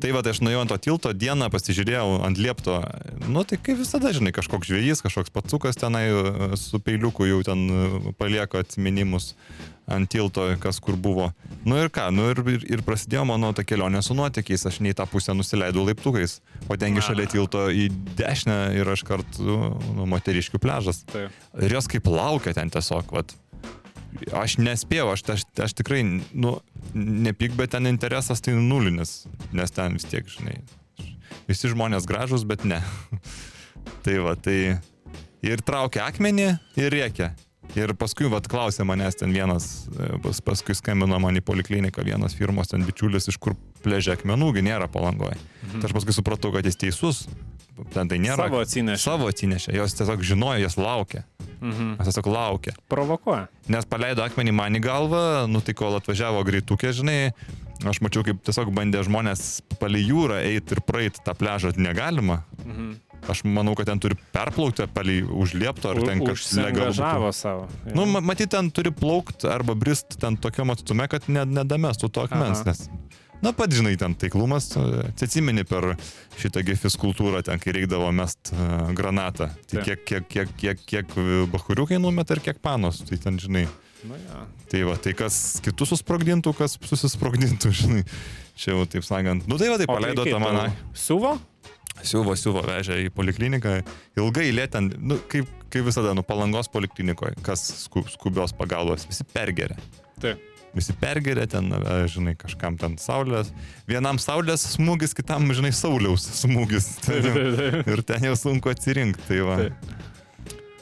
Tai va, tai aš nuėjau ant to tilto, dieną pasižiūrėjau ant liepto. Nu, tai kaip visada, žinai, kažkoks žvėjys, kažkoks patsukas tenai e, su peiliuku jau ten e, palieka atminimus ant tilto, kas kur buvo. Nu ir ką, nu ir, ir, ir prasidėjo mano ta kelionė su nuotykiais, aš nei tą pusę nusileidau laiptukais, o tengi šalia tilto į dešinę ir aš kartu nu, moteriškių pležas. Taip. Ir jos kaip laukia ten tiesiog, vat. Aš nespėjau, aš, aš, aš tikrai, nu, nepyk, bet ten interesas tai nulinis, nes ten vis tiek, žinai, visi žmonės gražus, bet ne. tai va, tai ir traukia akmenį ir rėkia. Ir paskui, vad, klausė manęs ten vienas, pas, paskui skambino man į polikliniką vienas firmos ten bičiulis, iš kur pležia akmenų, gi nėra palangoje. Mhm. Tai aš paskui supratau, kad jis teisus, ten tai nėra. Savo atsinešė. Savo atsinešė, jos tiesiog žinojo, jos laukia. Mhm. Jos tiesiog laukia. Provokuoja. Nes paleido akmenį man į galvą, nu tai kol atvažiavo greitukė, žinai, aš mačiau, kaip tiesiog bandė žmonės palei jūrą eiti ir praeiti tą pležą negalima. Mhm. Aš manau, kad ten turi perplaukti palei užliepto, ar ten kažkas Užsiengažavo savo. Nu, ma- matyt, ten turi plaukti arba brist ten tokiam atstume, kad ne, nedamestų to akmens, Aha. nes... Na, pat žinai, ten taiklumas, atsimeni per šitą gefis kultūrą, ten kai reikdavo mest uh, granatą. Tai kiek, kiek, kiek, kiek, kiek bahuriukai numet ir kiek panos, tai ten, žinai. Nu, ja. Tai va, tai kas kitus susprogdintų, kas susisprogdintų, žinai. Čia jau taip sakant. Nu tai va, tai O paleido tą maną. Siuvo? Siuvo, siuvo, vežė į polikliniką. Ilgai eilė ten, nu, kaip, kaip visada, nu, palangos poliklinikoje, kas sku, skubios pagalbos, visi pergeria. Taip. Visi pergeria ten, žinai, kažkam ten saulės. Vienam saulės smūgis, kitam, žinai, sauliaus smūgis. Tai, Taip, taip, taip. ir ten jau sunku atsirinkti. Tai, va. Taip.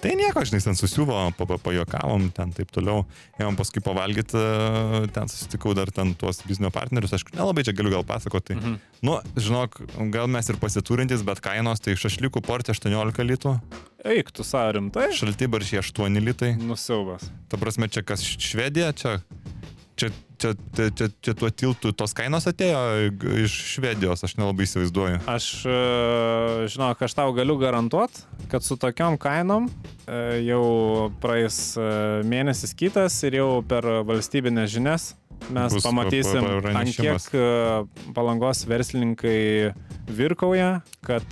tai nieko, žinai, ten susiuvo, pa- pa- pajokavom, ten taip toliau. Ėjom paskui pavalgyti, ten susitikau dar ten tuos biznio partnerius. Aš nelabai čia galiu gal pasakoti. Mhm. Nu, žinok, gal mes ir pasiturintys, bet kainos tai šašlikų portė 18 litų, Eik, tu savo rimtai? šaltibaršiai 8 litai. Nusiaubas. Ta prasme, čia kas Švedija, čia, čia, čia, čia, čia, čia tuo tiltu tos kainos atėjo iš Švedijos, aš nelabai įsivaizduoju. Aš, e, žinok, aš tau galiu garantuot, kad su tokiom kainom e, jau praeis e, mėnesis kitas ir jau per valstybinės žinias mes Bus pamatysim, pa- pa- ant kiek palangos verslininkai virkauja, kad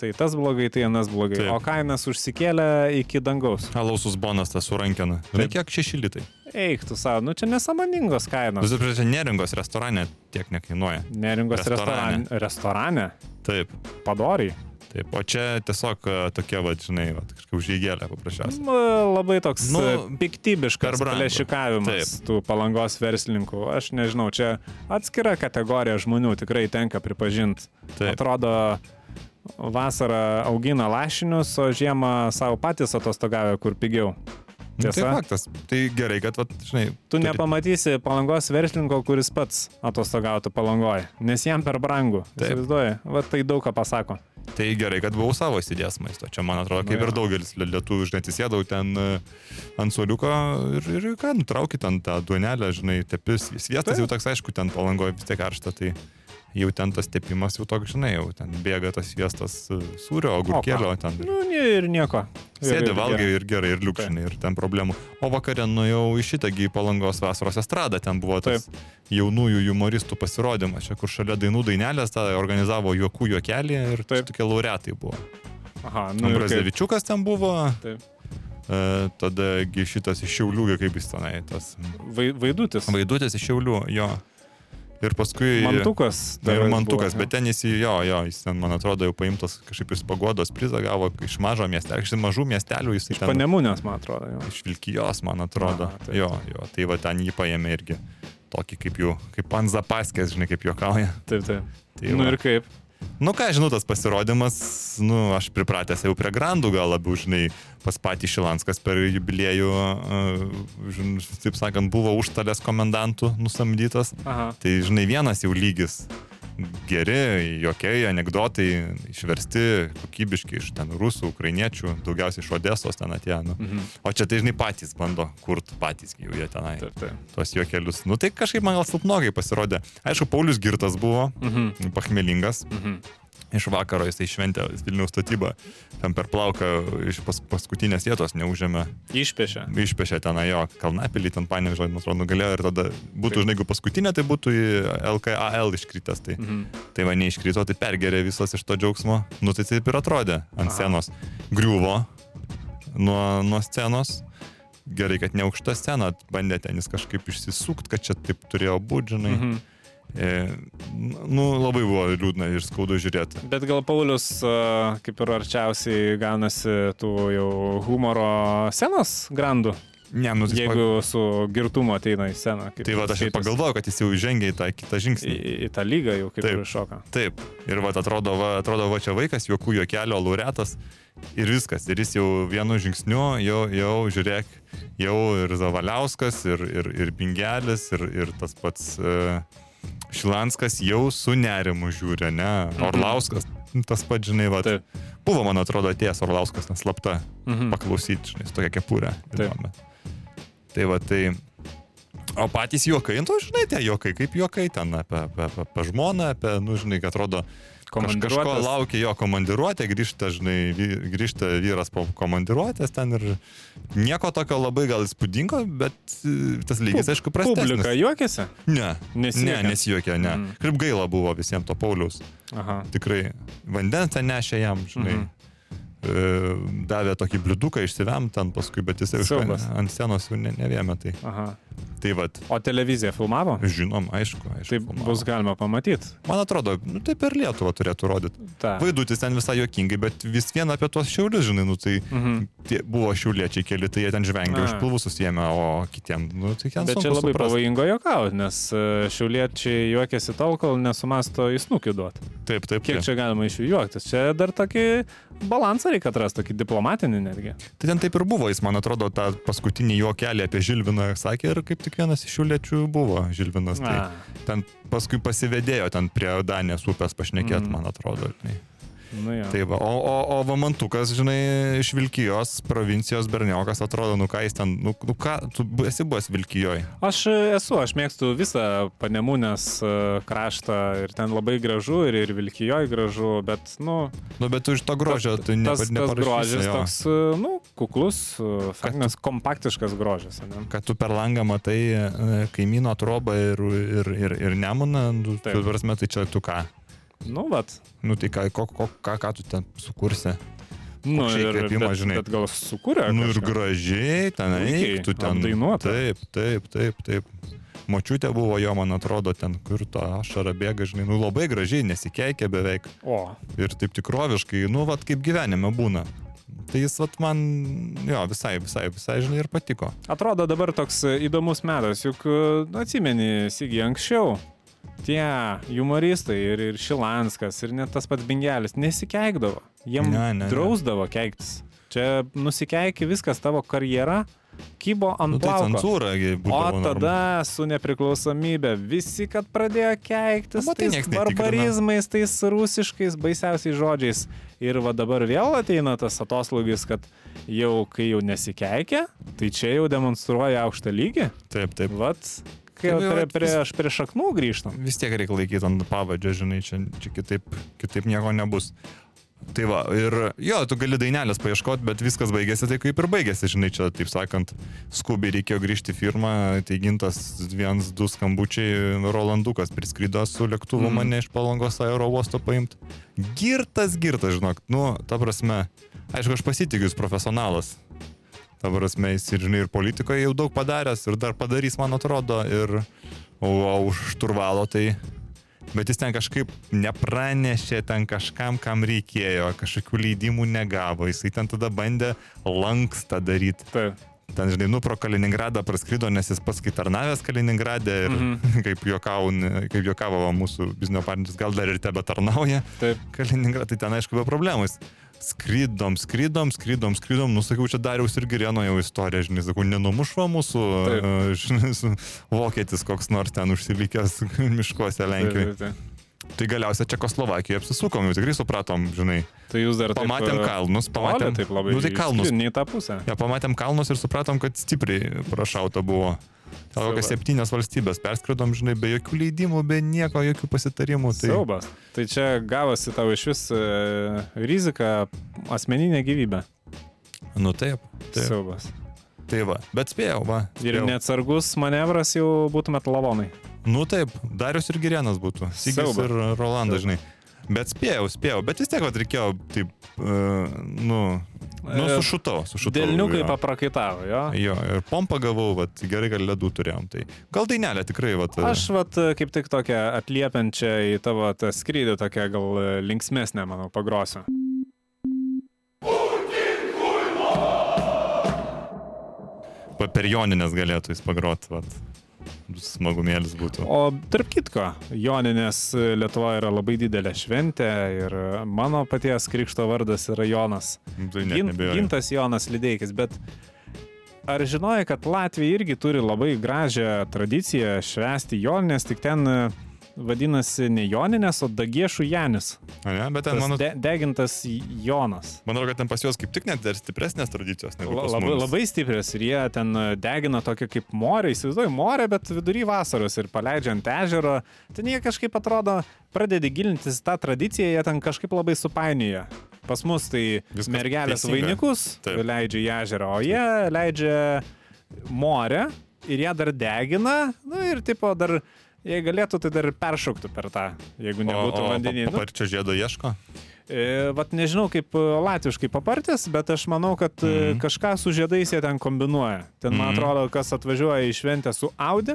tai tas blogai, tai anas blogai. Taip. O kainas užsikėlė iki dangaus. Alausus bonas tas surankina. Taip. kiek 6 litai. Eik, tu savo, nu čia nesamoningos kainos. Visų pirma, neringos restorane tiek nekainuoja. Neringos Restorane. restorane. Taip, Padoriai. taip. O čia tiesiog e, tokia, va, žinai, va, kažkaip užėgėlė paprasčiausiai. Nu, Labai toks Nu, nu, piktybiškas plėšikavimas tų palangos verslininkų. Aš nežinau, čia atskira kategorija žmonių tikrai tenka pripažinti. Atrodo, vasarą augina lašinius, o žiemą savo patys atostogavę, kur pigiau. Nu, tai Tiesa? faktas. Tai gerai, kad, va, žinai, Tu turi- nepamatysi palangos verslininko, kuris pats atostogautų palangoje, nes jam per brangu. Įsivaizduoji, va tai daug ką pasako. Tai gerai, kad buvau savo įsidėjęs maisto. Čia, man atrodo, Nu kaip jo. ir daugelis lie- lietuvių, žinai, atsisėdau ten e, ant suoliuko ir, ir ką, nutraukit ten tą duonelę, žinai, tepis. Sviestas Taip. jau toks, aišku, ten palangoje vis tiek karšta, tai jau ten tas tepimas jau toks, žinai, jau ten bėga tas sviestas e, sūrio, agurkėlio, ten Nu, ir nieko. Sėdi, ir valgai gerai. ir gerai, ir liukšinai, ir ten problemų. O vakarė nuėjau į šitągi palangos vasaros estradą, ten buvo tas jaunųjų humoristų pasirodymas, čia kur šalia dainų dainelės tą organizavo juokų juokelį ir Taip. tokie laureatai buvo. Aha, nu? Brazevičiukas ten buvo, Taip. e, tada gi šitas iš Šiaulių, kaip jis tenai, tas Vai, vaidutis. vaidutis iš Šiaulių, jo. Ir paskui... Mantukas. Na ir mantukas, buvo, bet ten jis, jo, jo, jis ten, man atrodo, jau paimtas kažkaip iš pagodos prizą gavo iš mažo miestelio, iš mažų miestelių jis ten... Panemunės, man atrodo. Jo. Iš Vilkijos, man atrodo. Aha, taip. jo, jo, tai va ten jį paėmė irgi. Tokį kaip jų, kaip Panzapaskės, žinai, kaip juokauja. Taip, taip. Tai nu va. ir kaip? Nu ką, žinau, tas pasirodymas, nu, aš pripratęs jau prie grandų gal labiau, žinai, pas patį Šilanskas per jubiliejų, uh, žin, taip sakant, buvo užtalės komendantų nusamdytas. Aha. Tai, žinai, vienas jau lygis. Geri, jokiai, anegdotai, išversti, kokybiški iš ten rusų, ukrainiečių, daugiausiai iš Odesos ten atėjo. Nu. Mhm. O čia tai, žinai, patys bando kurti, patys jau jie tenai. Taip, taip. Tuos juokelius. Nu tai kažkaip man gal silpnogai pasirodė. Aišku, Paulius Girtas buvo, Mhm. pachmelingas. Mhm. Iš vakaro jisai šventė Vilniaus statybą, ten per plauką iš pas, paskutinės vietos neužėmė, Išpešė. išpešė ten jo kalnapilį, ten panevežė, man atrodo, nugalėjo ir tada būtų, žinai, jeigu paskutinė, tai būtų į LKAL iškritęs. Tai, Mhm. tai va neiškrito, tai pergerė visas iš to džiaugsmo. Nu tai taip ir atrodė ant Aha. scenos. Griuvo nuo, nuo scenos. Gerai, kad ne aukšta scena, bandė ten jis kažkaip išsisukti, kad čia taip turėjo būti, žinai. Mhm. E, nu, labai buvo liūdna ir skaudu žiūrėti. Bet gal Paulius a, kaip ir arčiausiai gaunasi tų jau humoro scenos grandų, Ne, nu, jeigu su girtumu ateina į sceną. tai va, aš ir pagalvojau, kad jis jau žengė į tą kitą žingsnį. į- į tą lygą jau kaip Taip. ir šoka. Taip. Ir va, atrodo, va, atrodo, va čia vaikas, juokų juokelio laureatas. Ir viskas. Ir jis jau vienu žingsniu, jau, jau žiūrėk, jau ir Zavaliauskas, ir, ir, ir Bingelis, ir, ir tas pats uh, Šilanskas jau su nerimu žiūri, ne? Orlauskas, tas pats, žinai, va. Taip. Buvo, man atrodo, atėjęs Orlauskas, nes slapta Mhm. paklausyti, žinai, tokia kepurė. Tai va, tai... O patys juokai, nu, žinai, tie juokai, kaip juokai ten apie, apie, apie, apie žmoną, apie, nu, žinai, kad atrodo, kažko laukia jo komandiruotė, grįžta, žinai, grįžta vyras po komandiruotės ten ir nieko tokio labai gal įspūdingo, bet e, tas lygis, aišku, prastesnis. Publika juokiasi? Ne, Nesijuokia? ne, nesijuokia, ne. Mm. Kaip gaila buvo visiems to Paulius. Aha. Tikrai vandens ten nešė jam, žinai. Mhm. E, davė tokį bliuduką išsivem ten paskui, bet jis ant scenos jau ne, nevėmė. Tai, Aha. tai vad, O televizija filmavo? žinom, aišku, aišku. Tai filmavo. bus galima pamatyti. Man atrodo, nu, taip ir Lietuva turėtų rodyti. Ta. Vaidutis ten visai jokingai, bet vis vien apie tuos šiaulius, žinai, nu tai Mhm. tie buvo šiauliečiai keli, tai jie ten žvengia, už pilvų susijėmė, o kitiem, nu tai ten Bet čia labai suprast. pavojingo juokauti, nes e, šiauliečiai juokiasi tol, kol nesumasto į snukį duoti. Taip, taip, Kiek taip. čia galima iš jų juoktis? Čia dar tokį balansą reikia atrasti, tokį diplomatinį netgi. Tai ten taip ir buvo, jis, man atrodo, tą paskutinį juokelį apie Žilviną sakė ir kaip tik vienas iš šiauliečių buvo Žilvinas. Tai A, ten paskui pasivedėjo ten prie Danės upės pašnekėt, Mhm. man atrodo. žinai. Nu jo. Tai va, o, o, o Vamantukas, žinai, iš Vilkijos provincijos berniokas, atrodo, nu ką jis ten, nu, nu ką, tu esi buvęs Vilkijoje. Aš e, esu, aš mėgstu visą panemūnės e, kraštą ir ten labai gražu ir, ir Vilkijoje gražu, bet, nu, Nu, bet tu iš to grožio, tai tas, tas neparašysi, grožis jo. toks, e, nu, kuklus, faktinis, kompaktiškas grožis. Ne? kad tu per langą matai kaimyno trobą ir, ir, ir, ir nemuną, nu, Taip. tu prasme, tai čia tu ką? Nu, vat. Nu, tai ką, ko, ko, ką, ką tu ten sukursi? Nu, ir, įkvėpimas, bet, žinai. bet gal sukūrė. Nu ir gražiai, ten eik, tu ten. apdainuota. Taip, taip, taip, taip. Močiutė buvo jo, man atrodo, ten kur ta ašara bėga, žinai, nu labai gražiai, nesikeikė beveik. O, Ir taip tikroviškai, nu, vat kaip gyvenime būna. Tai jis, vat man, jo, visai, visai, visai, žinai, ir patiko. atrodo dabar toks įdomus metas, juk nu, atsimeni, Sigi, anksčiau tie humoristai ir, ir Šilanskas ir net tas pats Bingelis nesikeikdavo. Jiem Ne, ne, ne. drausdavo keiktis. Čia nusikeiki viskas tavo karjera, kybo ant Nu, tai cenzūra, O tada su nepriklausomybė visi, kad pradėjo keiktis Na, matai, tais barbarizmais, tais rusiškais baisiausiais žodžiais. Ir va dabar vėl ateina tas atoslūgis, kad jau kai jau nesikeikia, tai čia jau demonstruoja aukštą lygį. Taip, taip. Vat, kai jau prie, prie, vis- aš prie šaknų grįžtam. Vis tiek reikia laikyti ant pavadžio, žinai, čia, čia kitaip, kitaip nieko nebus. Tai va, ir jo, tu gali dainelės paieškoti, bet viskas baigėsi tai kaip ir baigėsi, žinai, čia, taip sakant, skubiai reikėjo grįžti į firmą, tai gintas vienas, du skambučiai, Rolandukas priskrido su lėktuvu mm. mane iš palangos aero uosto paimti. Girtas, girtas, žinok, nu, ta prasme, aišku, aš pasitikiu, jis profesionalas. Ta prasme, jis ir, žinai, ir politikoje jau daug padaręs ir dar padarys, man atrodo, ir o, o už šturvalo tai bet jis ten kažkaip nepranešė ten kažkam, kam reikėjo, kažkokių leidimų negavo, jisai ten tada bandė lankstą daryti. Taip. Ten, žinai, nu pro Kaliningradą praskrido, nes jis pats kai tarnavęs Kaliningrade ir mm -hmm. kaip, juokau, kaip juokavo mūsų biznio partneris, gal dar ir tebe tarnauja. Taip. Kaliningradą, tai ten aišku be problemų skrydom, skrydom, skrydom, skrydom, nusakiau, čia dariaus ir Gireno jau istorija, žinai, sakau, nenumušva mūsų, taip. žinai, vokietis koks nors ten užsilikęs miškuose Lenkijoje. Taip, taip, taip. Tai galiausiai Čekoslovakijoje apsisukom, jau tikrai supratom, žinai. Tai jūs dar pamatėm taip, kalnus, pamatėm. Taip labai. Nu, tai kalnus. Ne į tą pusę. Ja, pamatėm kalnus ir supratom, kad stipriai prašauta buvo. Gal kokias septynias valstybės perskridom, žinai, be jokių leidimų, be nieko, jokių pasitarimų. Tai... Siaubas. Tai čia gavosi tavo iš vis e, rizika asmeninė gyvybė. Nu taip. taip. Siaubas. Tai va, bet spėjau, va. Spėjau. Ir neatsargus manevras jau būtumėt lavonai. Nu taip, Darius ir Girienas būtų. Sigis ir Rolandas, žinai. Bet spėjau, spėjau, bet vis tiek, kad reikėjo taip, uh, nu, nu, e, sušutau, sušutau. Dėlniukai paprakaitavo, jo. Jo, ir pompą gavau, vat, gerai, kad ledų turėjom. Tai gal dainelė tikrai, vat. Aš, vat, kaip tik tokią atliepiančią į tavo skrydį, tokią gal linksmesnę, manau, pagrosiu. Per joninės galėtų jis pagroti, vat smagumėlis būtų. O tarp kitko, Joninės Lietuvoje yra labai didelė šventė ir mano paties krikšto vardas yra Jonas. Tai Gin, gintas Jonas Lideikis, bet ar žinojai, kad Latvija irgi turi labai gražią tradiciją švęsti Joninės, tik ten vadinasi ne Joninės, o Dagiešų Janis. Ne, bet ten mano... De, degintas Jonas. Manau, kad ten pas juos kaip tik net dar stipresnės tradicijos. La, labai, labai stiprios ir jie ten e, degina tokia kaip morė, įsivaizduoju, morė, bet vidury vasaros ir paleidžia ant ežero. Ten jie kažkaip atrodo, pradedi gilintis tą tradiciją, jie ten kažkaip labai supainioja. Pas mus tai Viskas mergelės teisinga. vainikus Taip. leidžia į ežerą, o jie leidžia morę ir ją dar degina, na nu, ir tipo dar Jei galėtų, tai dar ir peršauktų per tą, jeigu nebūtų vandenyje. Ar čia žiedo ieško? E, vat nežinau kaip e, latviškai papartis, bet aš manau, kad mm. kažką su žiedais jie ten kombinuoja. Ten, man mm. atrodo, kas atvažiuoja į šventę su Audi,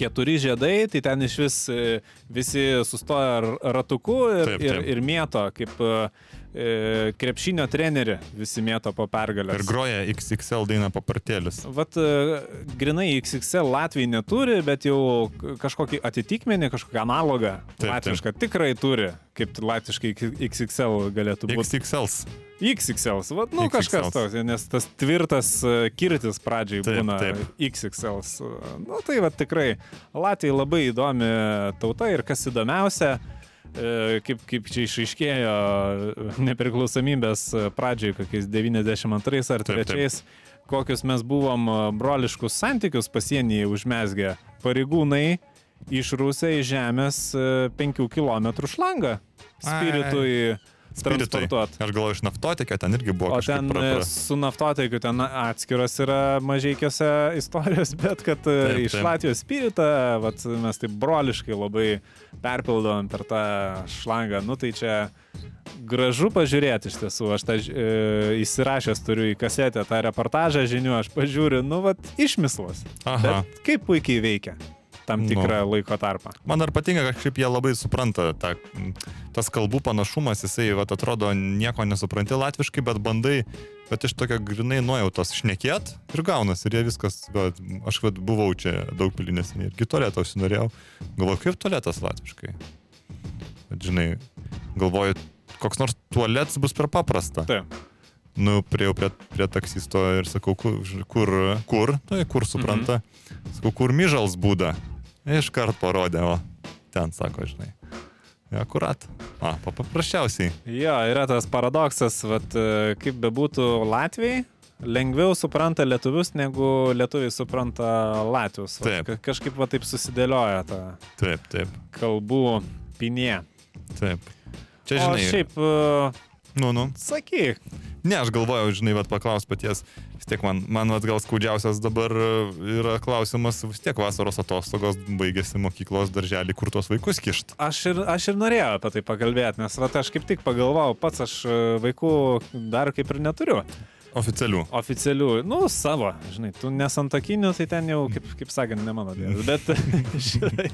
keturi žiedai, tai ten iš vis visi sustoja ratuku ir, taip, taip. ir, ir mėto, kaip e, krepšinio trenerį visi mėto po pergalę. Ir groja XXL dainą papartėlis. Vat e, grinai XXL Latvijai neturi, bet jau kažkokį atitikmenį, kažkokį analogą taip, latvišką taip. tikrai turi, kaip latviškai XXL galėtų būti. XXL. XXL, vat, nu XXL. kažkas toks, nes tas tvirtas e, kirtis pradžiai taip, būna taip. XXL. Nu tai va tikrai Latvija labai įdomi tauta ir kas įdomiausia, E, kaip, kaip čia išaiškėjo nepriklausomybės pradžiai, kokiais 92 ar 3, kokius mes buvom broliškus santykius pasienyje užmesgę. Pareigūnai išrūsė į žemės 5 km šlangą spiritui. Ai transportuoti. Aš galvoju, iš naftotikio ten irgi buvo. O ten pra, pra... su naftotikiu ten atskiros yra mažiekiuose istorijos, bet kad e, taip, iš taip. Latvijos spiritą, vat, mes taip broliškai labai perpildom per tą šlangą. Nu tai čia gražu pažiūrėti iš tiesų. Aš tą e, įsirašęs turiu į kasetę tą reportažą žinių, aš pažiūriu, nu, vat, išmislas. Kaip puikiai veikia tam nu. tikrą nu. laiko tarpą. Man dar patinka, kaip jie labai supranta tą, tas kalbų panašumas, jisai, va, atrodo, nieko nesupranti latviškai, bet bandai, bet iš tokio grinai nuojautos šnekėt ir gaunas. Ir jie viskas, va, aš va, buvau čia daug pilinėsnė ir kitoleto užsinorėjau. Galvoju, kaip tualetas latviškai. Bet, žinai, galvoju, koks nors tualetas bus per paprasta. Taip nu, prieėjau prie, prie taksisto ir sakau, kur, kur, kur, nu, kur supranta, mhm. sakau, kur myžals būda. Iškart parodė, o ten sako, žinai. Akurat. A, paprasčiausiai. Jo, yra tas paradoksas, vat, e, kaip bebūtų Latvijai, lengviau supranta lietuvius, negu lietuviai supranta latvius. Taip. Ka kažkaip va taip susidėlioja ta taip, taip. kalbų pinė. Taip. Čia žinai. O šiaip, e, Nu, nu. Sakyk. Ne, aš galvojau, žinai, vat paklaus paties. Vis tiek man, man vat, gal skaudžiausias dabar e, yra klausimas, vis tiek vasaros atostogos baigėsi mokyklos darželį, kur tuos vaikus kišt. Aš ir, aš ir norėjau apie tai pakalbėti, nes va, aš kaip tik pagalvojau, pats aš e, vaikų dar kaip ir neturiu. Oficialių. Oficialių, nu, savo, žinai, tu nesantokinių, tai ten jau, kaip, kaip sakant, ne mano dėdas. Bet, žinai,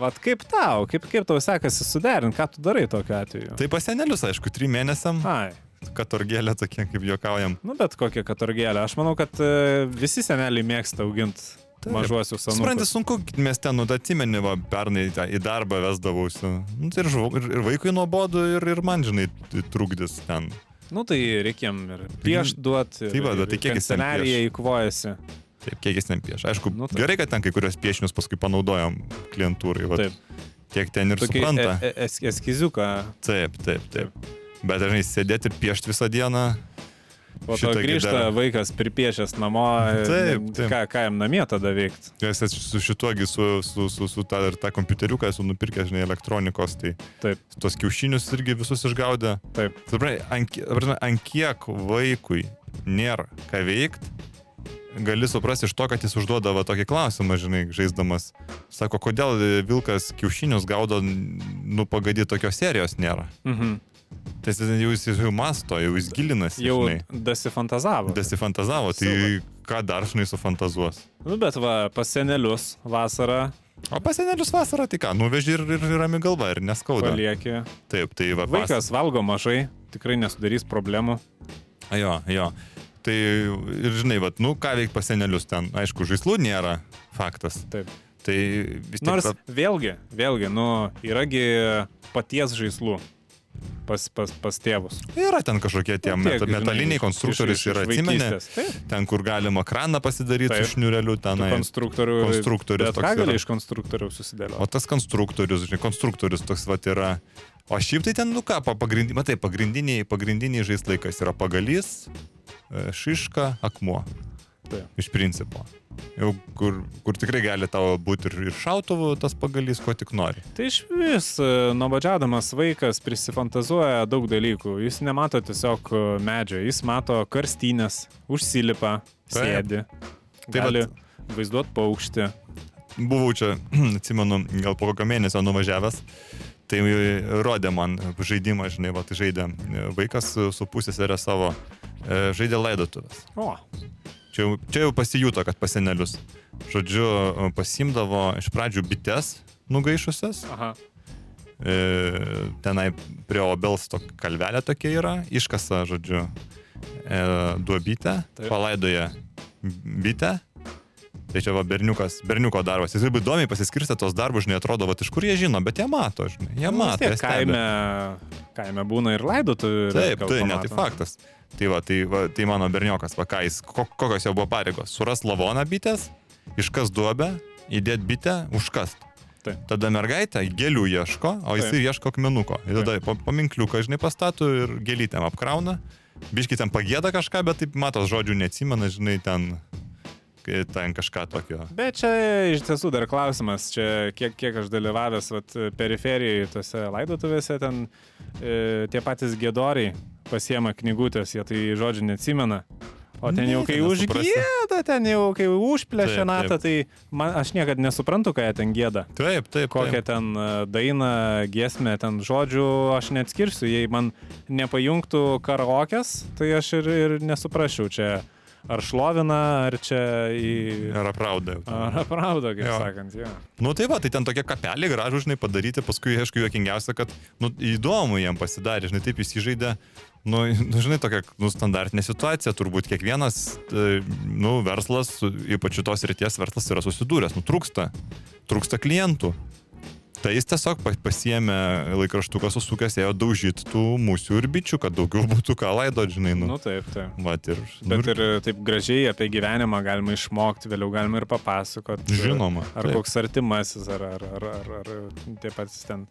vat kaip tau, kaip, kaip tau sekasi suderinti, ką tu darai tokiu atveju? Tai pas senelius, aišku, trim mėnesiam, Ai, katorgėlė tokie, kaip juokaujam. nu bet kokia katorgėlė. Aš manau, kad e, visi seneliai mėgsta auginti Taip. mažuosius Supranti, anūkus. sunku mieste, nu, tai atsimeni, va, pernai į darbą vesdavausi. Nu, tai ir, ir, ir vaikui nuobodu, ir, ir man, žinai, trukdys ten. Nu tai reikiam ir piešt duoti. Tai va, bet tai kiek Kanceliarija įkvojasi. Taip, kiek jis ten pieš. Aišku, Nu, taip. gerai, kad ten kai kurios piešinius paskui panaudojam klientūrai. Va, Taip. tiek ten ir Tokį supranta. e, e, es, eskiziuką. Taip, taip, taip. Bet dažnai sėdėti ir piešti visą dieną. Po to grįžta dar- vaikas pripiešęs namo. e, Taip, taip. Ką, ką jam namie tada veikti? Nes su šituogi, su, su, su, su ta, ir tą kompiuteriuką esu nupirkęs, žinai, elektronikos, tai Taip, tuos kiaušinius irgi visus išgaudė. taip. Suprantai, ant, ta ant kiek vaikui nėra ką veikti, gali suprasti iš to, kad jis užduoda va tokį klausimą, žinai, žaisdamas. Sako, kodėl vilkas kiaušinius gaudo, nu, pagadį tokios serijos nėra. Mhm. Tai jau, jis jau masto, jau jis gilinasi, Jau žinai. dasifantazavo. Desifantazavo, tai ką dar, žinai, sufantazuos. Nu, bet va, pas senelius vasarą O pas senelius vasarą tai ką, nuveži ir, ir, ir rami galva, ir neskauda. palieki. Taip, tai va. pas- Vaikas valgo mažai, tikrai nesudarys problemų. A, Jo, jo. Tai ir žinai, vat, nu ką veikti pas senelius ten, aišku, žaislų nėra, faktas. Taip. Tai vis tiek... Nors ta- vėlgi, vėlgi, nu, yragi paties žaislų pas, pas, pas tėvus. Yra ten kažkokie tie Nu, tiek, meta, žinai, metaliniai iš- konstruktorius iš- iš yra. Taip. ten kur galima kraną pasidaryti Taip. su šniureliu tenai. konstruktorių. konstruktorius ką gali iš konstruktorių susidėlioti? O tas konstruktorius, žinai, konstruktorius toks vat yra. O šiaip tai ten, nu ką, pa- pagrindi, matai, pagrindiniai, pagrindiniai žaislai, kas yra pagalys, šiška, akmuo. Taip. Iš principo. Jau kur, kur tikrai gali tavo būti ir, ir šautuvu tas pagalys, ko tik nori. Tai iš vis, e, nuobodžiadamas vaikas prisifantazuoja daug dalykų. Jis nemato tiesiog e, medžio, jis mato karstynės, užsilipa, sėdi. Tai gali vat- vaizduoti paukštį. buvau čia, atsimenu, gal po kokio mėnesio nuvažiavęs, tai rodė man žaidimą, žinai, va, tai žaidė e, vaikas su, pusėserė savo, e, žaidė laidotuvės. O, Čia jau, čia jau pasijuto, kad pasenelius. Žodžiu, e, pasimdavo iš pradžių bites nugaišusias, aha. e, tenai prie obels to kalvelė tokia yra, iškasa, žodžiu, e, duobytę, Taip. palaidoja bitę. Tai čia va berniukas, berniuko darbas. Jis labai įdomiai pasiskirstė tos darbus, žinai, atrodo, va iš kur jie žino, bet jie mato, žinai. Jie Nu, mato. stebi. kaime, kaime būna ir laidotuvių. ir Taip, tai ne, pamato. tai faktas. Tai va, tai, va, tai mano berniokas, va, ką jis, ko, kokios jo buvo pareigos. Suras lavoną bitės, iškas duobę, įdėt bitę, užkast. Taip. Tada mergaitė gėlių ieško, o jis Taip. ieško akmenuko. Ir tada pa- paminkliuką, žinai, pastatų ir gėlytėm apkrauna. Biški ten pagėda kažką, bet taip matos žodžių neatsimena, žinai, ten, ten kažką tokio. Bet čia iš tiesų dar klausimas, čia kiek, kiek aš dalyvavęs vat, periferijoje, tose laidotuvėse, ten e, tie patys gėdoriai pasiema knygutės, jie tai žodžių neatsimena. O ten jau kai užgėda, ten jau kai užplešia natą, tai man, aš niekada nesuprantu, ką jie ten gėda. Taip, taip. Kokią taip. ten e, dainą, giesmę, ten žodžių aš neatskirsiu. Jei man nepajungtų karaokės, tai aš ir, ir nesuprasčiau čia ar šlovina, ar čia į... Ir aprauda. Ar aprauda, kaip Jo. sakant, jo. Nu tai va, tai ten tokie kapeliai gražu, žinai, padaryti, paskui, aišku, juokingiausia, kad, nu, įdomu jiem pasidarė, žinai, taip įsižaidė, nu, nu, žinai, tokia, nu, standartinė situacija, turbūt kiekvienas, e, nu, verslas, ypač šitos ryties verslas yra susidūręs, nu, trūksta, trūksta klientų. Tai jis tiesiog pa- pasiėmė laikraštuką susukęs, ėjo daužyti tų musių ir bičių, kad daugiau būtų ką laidot, žinai, nu. Nu taip, taip. Vat ir, nu, Bet ir taip gražiai apie gyvenimą galima išmokti, vėliau galima ir papasakoti. Žinoma, Ar taip. koks artimasis, ar, ar, ar, ar, ar tie patys ten,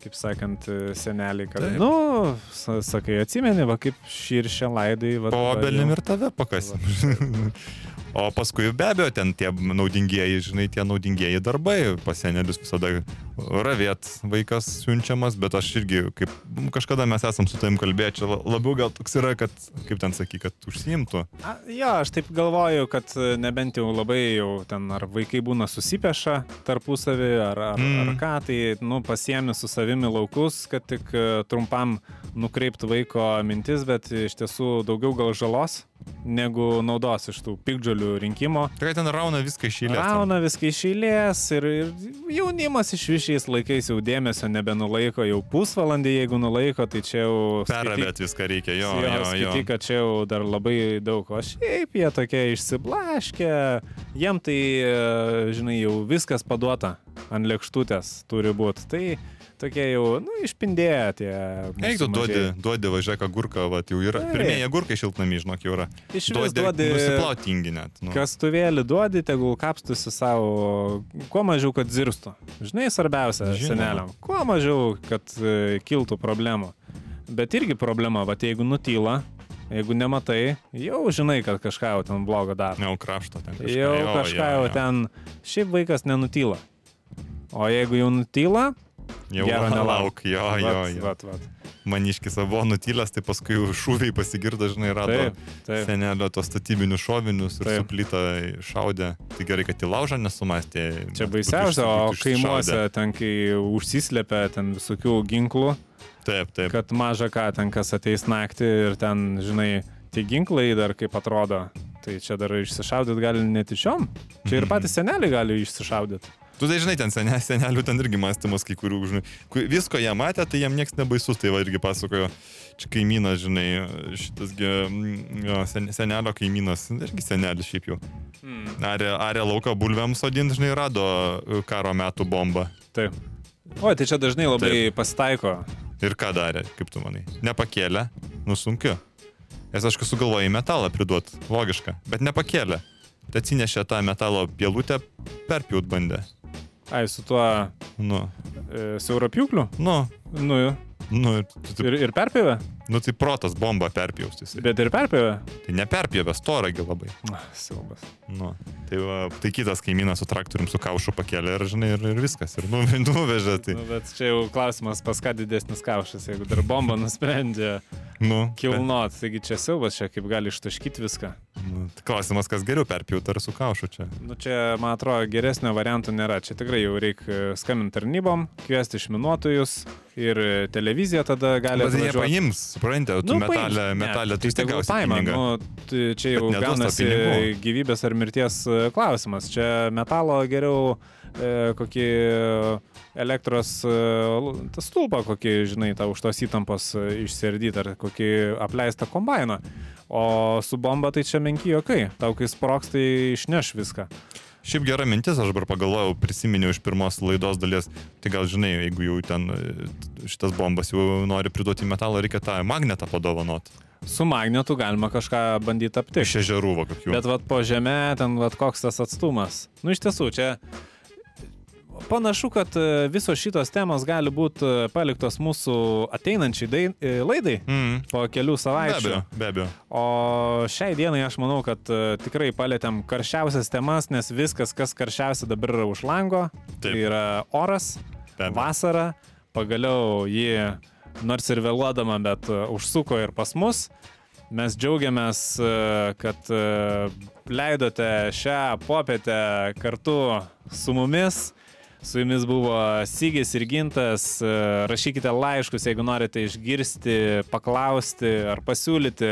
kaip sakant, seneliai. Kad, Taip. nu, sa- sakai, atsimeni, va kaip šį ir šią laidai. Va, Po jau- ir tave pakasim. O paskui be abejo, ten tie naudingieji, žinai, tie naudingieji darbai, pas senelius visada ravėt vaikas siunčiamas, bet aš irgi, kaip kažkada mes esam su tavim kalbėję, čia labiau gal toks yra, kad, kaip ten saky, kad užsiimtų. A, jo, aš taip galvoju, kad e, nebent jau labai jau ten ar vaikai būna susipeša tarpusavį, ar, ar, mm. ar ką, tai, nu, pasiemi su savimi laukus, kad tik e, trumpam nukreiptų vaiko mintis, bet iš tiesų daugiau gal žalos negu naudos iš tų pikdžiolių rinkimo. Tai ten rauna viską iš eilės. Rauna viską iš eilės ir, ir jaunimas iš višiais laikais jau dėmesio nebenulaiko, jau pusvalandį jeigu nulaiko, tai čia jau... Peravėt viską reikia, jo, jo, jo. Skaityk, kad čia jau dar labai daug, o šiaip jie tokie išsiblaškę, jiem tai, žinai, jau viskas paduota ant lėkštutės turi būti. Tai tokie jau, nu, išpindėję tie. Eik, tu duodi, duodi važiuok agurką, va, jau yra. Taip. Pirmieji agurkai šiltnami, žinok, jau yra. Iš vis duodi Nusiplautingi net. Nu. kastuvėlį duodi, tegul kapstusi savo, kuo mažiau, kad zirstų. Žinai, svarbiausia Žinoma. seneliam. Kuo mažiau, kad e, kiltų problemų. Bet irgi problema, va, jeigu nutyla, jeigu nematai, jau žinai, kad kažką jau ten blogo daro. Jau krapšto ten kažką. Jau jo, kažką jo, jau jo. ten, šiaip vaikas nenutyla. O jeigu jau nutyla, Jau gero lauk, nelauk. jo, jo, vat, jo. vat, vat. Maniškis buvo nutylęs, tai paskui šūviai pasigirdo, žinai, rado Taip, taip. senelio tos statybinius šovinius ir Taip. su plyta šaudė. Tai gerai, kad į laužą nesumastė. Čia baisiausia, o kaimuose, ten kai užsislepia ten visokių ginklų, Taip, taip. kad maža ką ten kas ateis naktį ir ten, žinai, tie ginklai dar kaip atrodo. Tai čia dar išsišaudyti gali net iš šiom. Čia ir Mhm. patys seneliai gali išsišaudyti. Tu tai žinai, ten senė, senelių ten irgi mąstymas kai kurių, žinai, visko jie matė, tai jiem nieks nebaisus, tai va irgi pasakojo, čia kaimynas, žinai, šitasgi mm, jo, sen, senelio kaimynas, irgi senelis šiaip jau. Hmm. Arė, arė lauką bulviam sodinti, žinai, rado karo metų bombą. Taip. O, tai čia dažnai labai pasitaiko. Ir ką darė, kaip tu manai? Nepakėlė, nu sunkiu. Nes aš sugalvojau į metalą priduoti, logiška, bet nepakėlė. Tai atsinešė tą metalo pielutę, perpjaut bandė. Ai, su tuo Nu, e, siaurapiukliu? nu, Nu, nu, ir, tu taip- ir, ir perpėvė? nu tai protas bomba perpjaustys. Bet ir perpėvė? Tai neperpjovė, storagi labai. Ah, Siaubas. Nu, tai, va, tai kitas kaimynas su traktorium su kaušu pakėlė ir, žinai, ir, ir viskas. Ir nu, nuvežė. Tai, Nu, bet čia jau klausimas, pas ką didesnis kaušas, jeigu dar bomba nusprendžia nu, kilnot. Taigi čia siaubas, čia kaip gali ištaškyti viską. Nu, tai klausimas, kas geriau perpjauti ar su kaušu čia. Nu čia, man atrodo, geresnio varianto nėra. Čia tikrai jau reikia skambinti tarnybom, kviesti išminuotojus ir e, televizija tada gali Bet jie atvažiuot. paims, suprantate, tu Nu, metalę, metalę, tu tegul gausi paima, nu, tai čia jau gaunasi gyvybės ar mirties e, klausimas. Čia metalo geriau e, kokį elektros e, stulpą, kokį, žinai, tą už tos įtampos e, išsiardyti ar kokį apleistą kombainą. O su bomba tai čia menki jokai. Tau kai sproks, tai išneš viską. Šiaip gera mintis, aš dabar pagalvojau, prisiminiau iš pirmos laidos dalies, tai gal žinai, jeigu jau ten e, šitas bombas jau nori priduoti metalą, reikia tą magnetą padovanot. Su magnetu galima kažką bandyti aptikti. Iš ežerų kokių. Bet vat po žemę, ten vat koks tas atstumas. Nu iš tiesų, čia panašu, kad e, visos šitos temos gali būti paliktos mūsų ateinančiai dai, e, laidai Mm. po kelių Be savaičių. abejo, be abejo. O šiai dienai aš manau, kad e, tikrai palėtėm karščiausias temas, nes viskas, kas karščiausia dabar yra už lango. Taip. Tai yra oras, Be vasara, pagaliau ji, nors ir vėluodama, bet e, užsuko ir pas mus. Mes džiaugiamės, e, kad e, leidote šią popietę kartu su mumis. Su jumis buvo Sygis ir Gintas. E, Rašykite laiškus, jeigu norite išgirsti, paklausti ar pasiūlyti.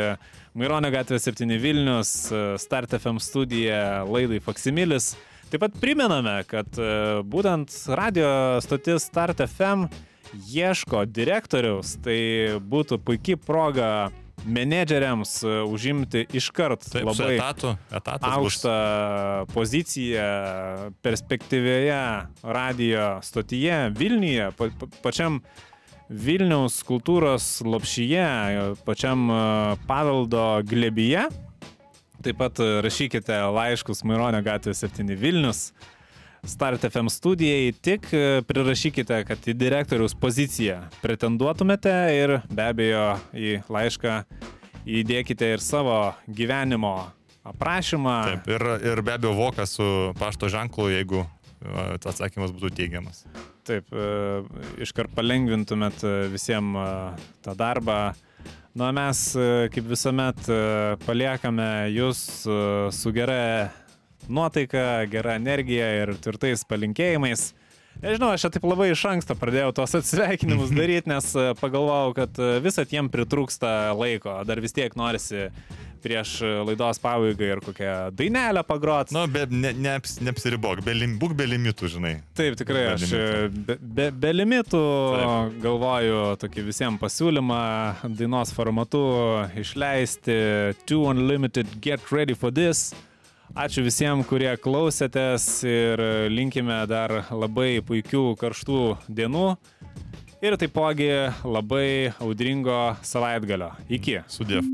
Maironio gatvė 7 Vilnius, e, Start FM studija, laidai Faksimilis. Taip pat primename, kad e, būtent radio stotis Start FM ieško direktoriaus, tai būtų puikiai proga menedžeriams e, užimti iškart Taip, labai etatu, aukštą poziciją perspektyvioje radio stotyje Vilniuje, pa, pa, pačiam Vilniaus kultūros lopšyje, pačiam e, paveldo glebyje. Taip pat e, rašykite laiškus Maironio gatvė 7 Vilnius. Start FM studijai tik e, prirašykite, kad į direktoriaus poziciją pretenduotumėte ir be abejo į laišką įdėkite ir savo gyvenimo aprašymą. Taip, ir, ir be abejo vokas su pašto ženklu, jeigu a, atsakymas būtų teigiamas. Taip, e, iškart palengvintumėt e, visiems e, tą darbą. Na, mes e, kaip visuomet e, paliekame jūs e, su gera nuotaika, gera energija ir tvirtais palinkėjimais. Nežinau, aš taip labai iš anksto pradėjau tos atsveikinimus daryti, nes e, pagalvojau, kad e, visat jiem pritrūksta laiko. Dar vis tiek norisi prieš e, laidos pabaigą ir kokią dainelę pagrot. Nu, be, ne, neaps, neapsiribok, be, lim, būk be limitų, žinai. Taip, tikrai, Be aš limitų. be, be, be limitų Taip. galvoju tokį visiems pasiūlymą dainos formatu išleisti Two Unlimited Get Ready for This. Ačiū visiems, kurie klausėtės ir linkime dar labai puikių karštų dienų ir taipogi labai audringo savaitgalio. Iki. Sudėv.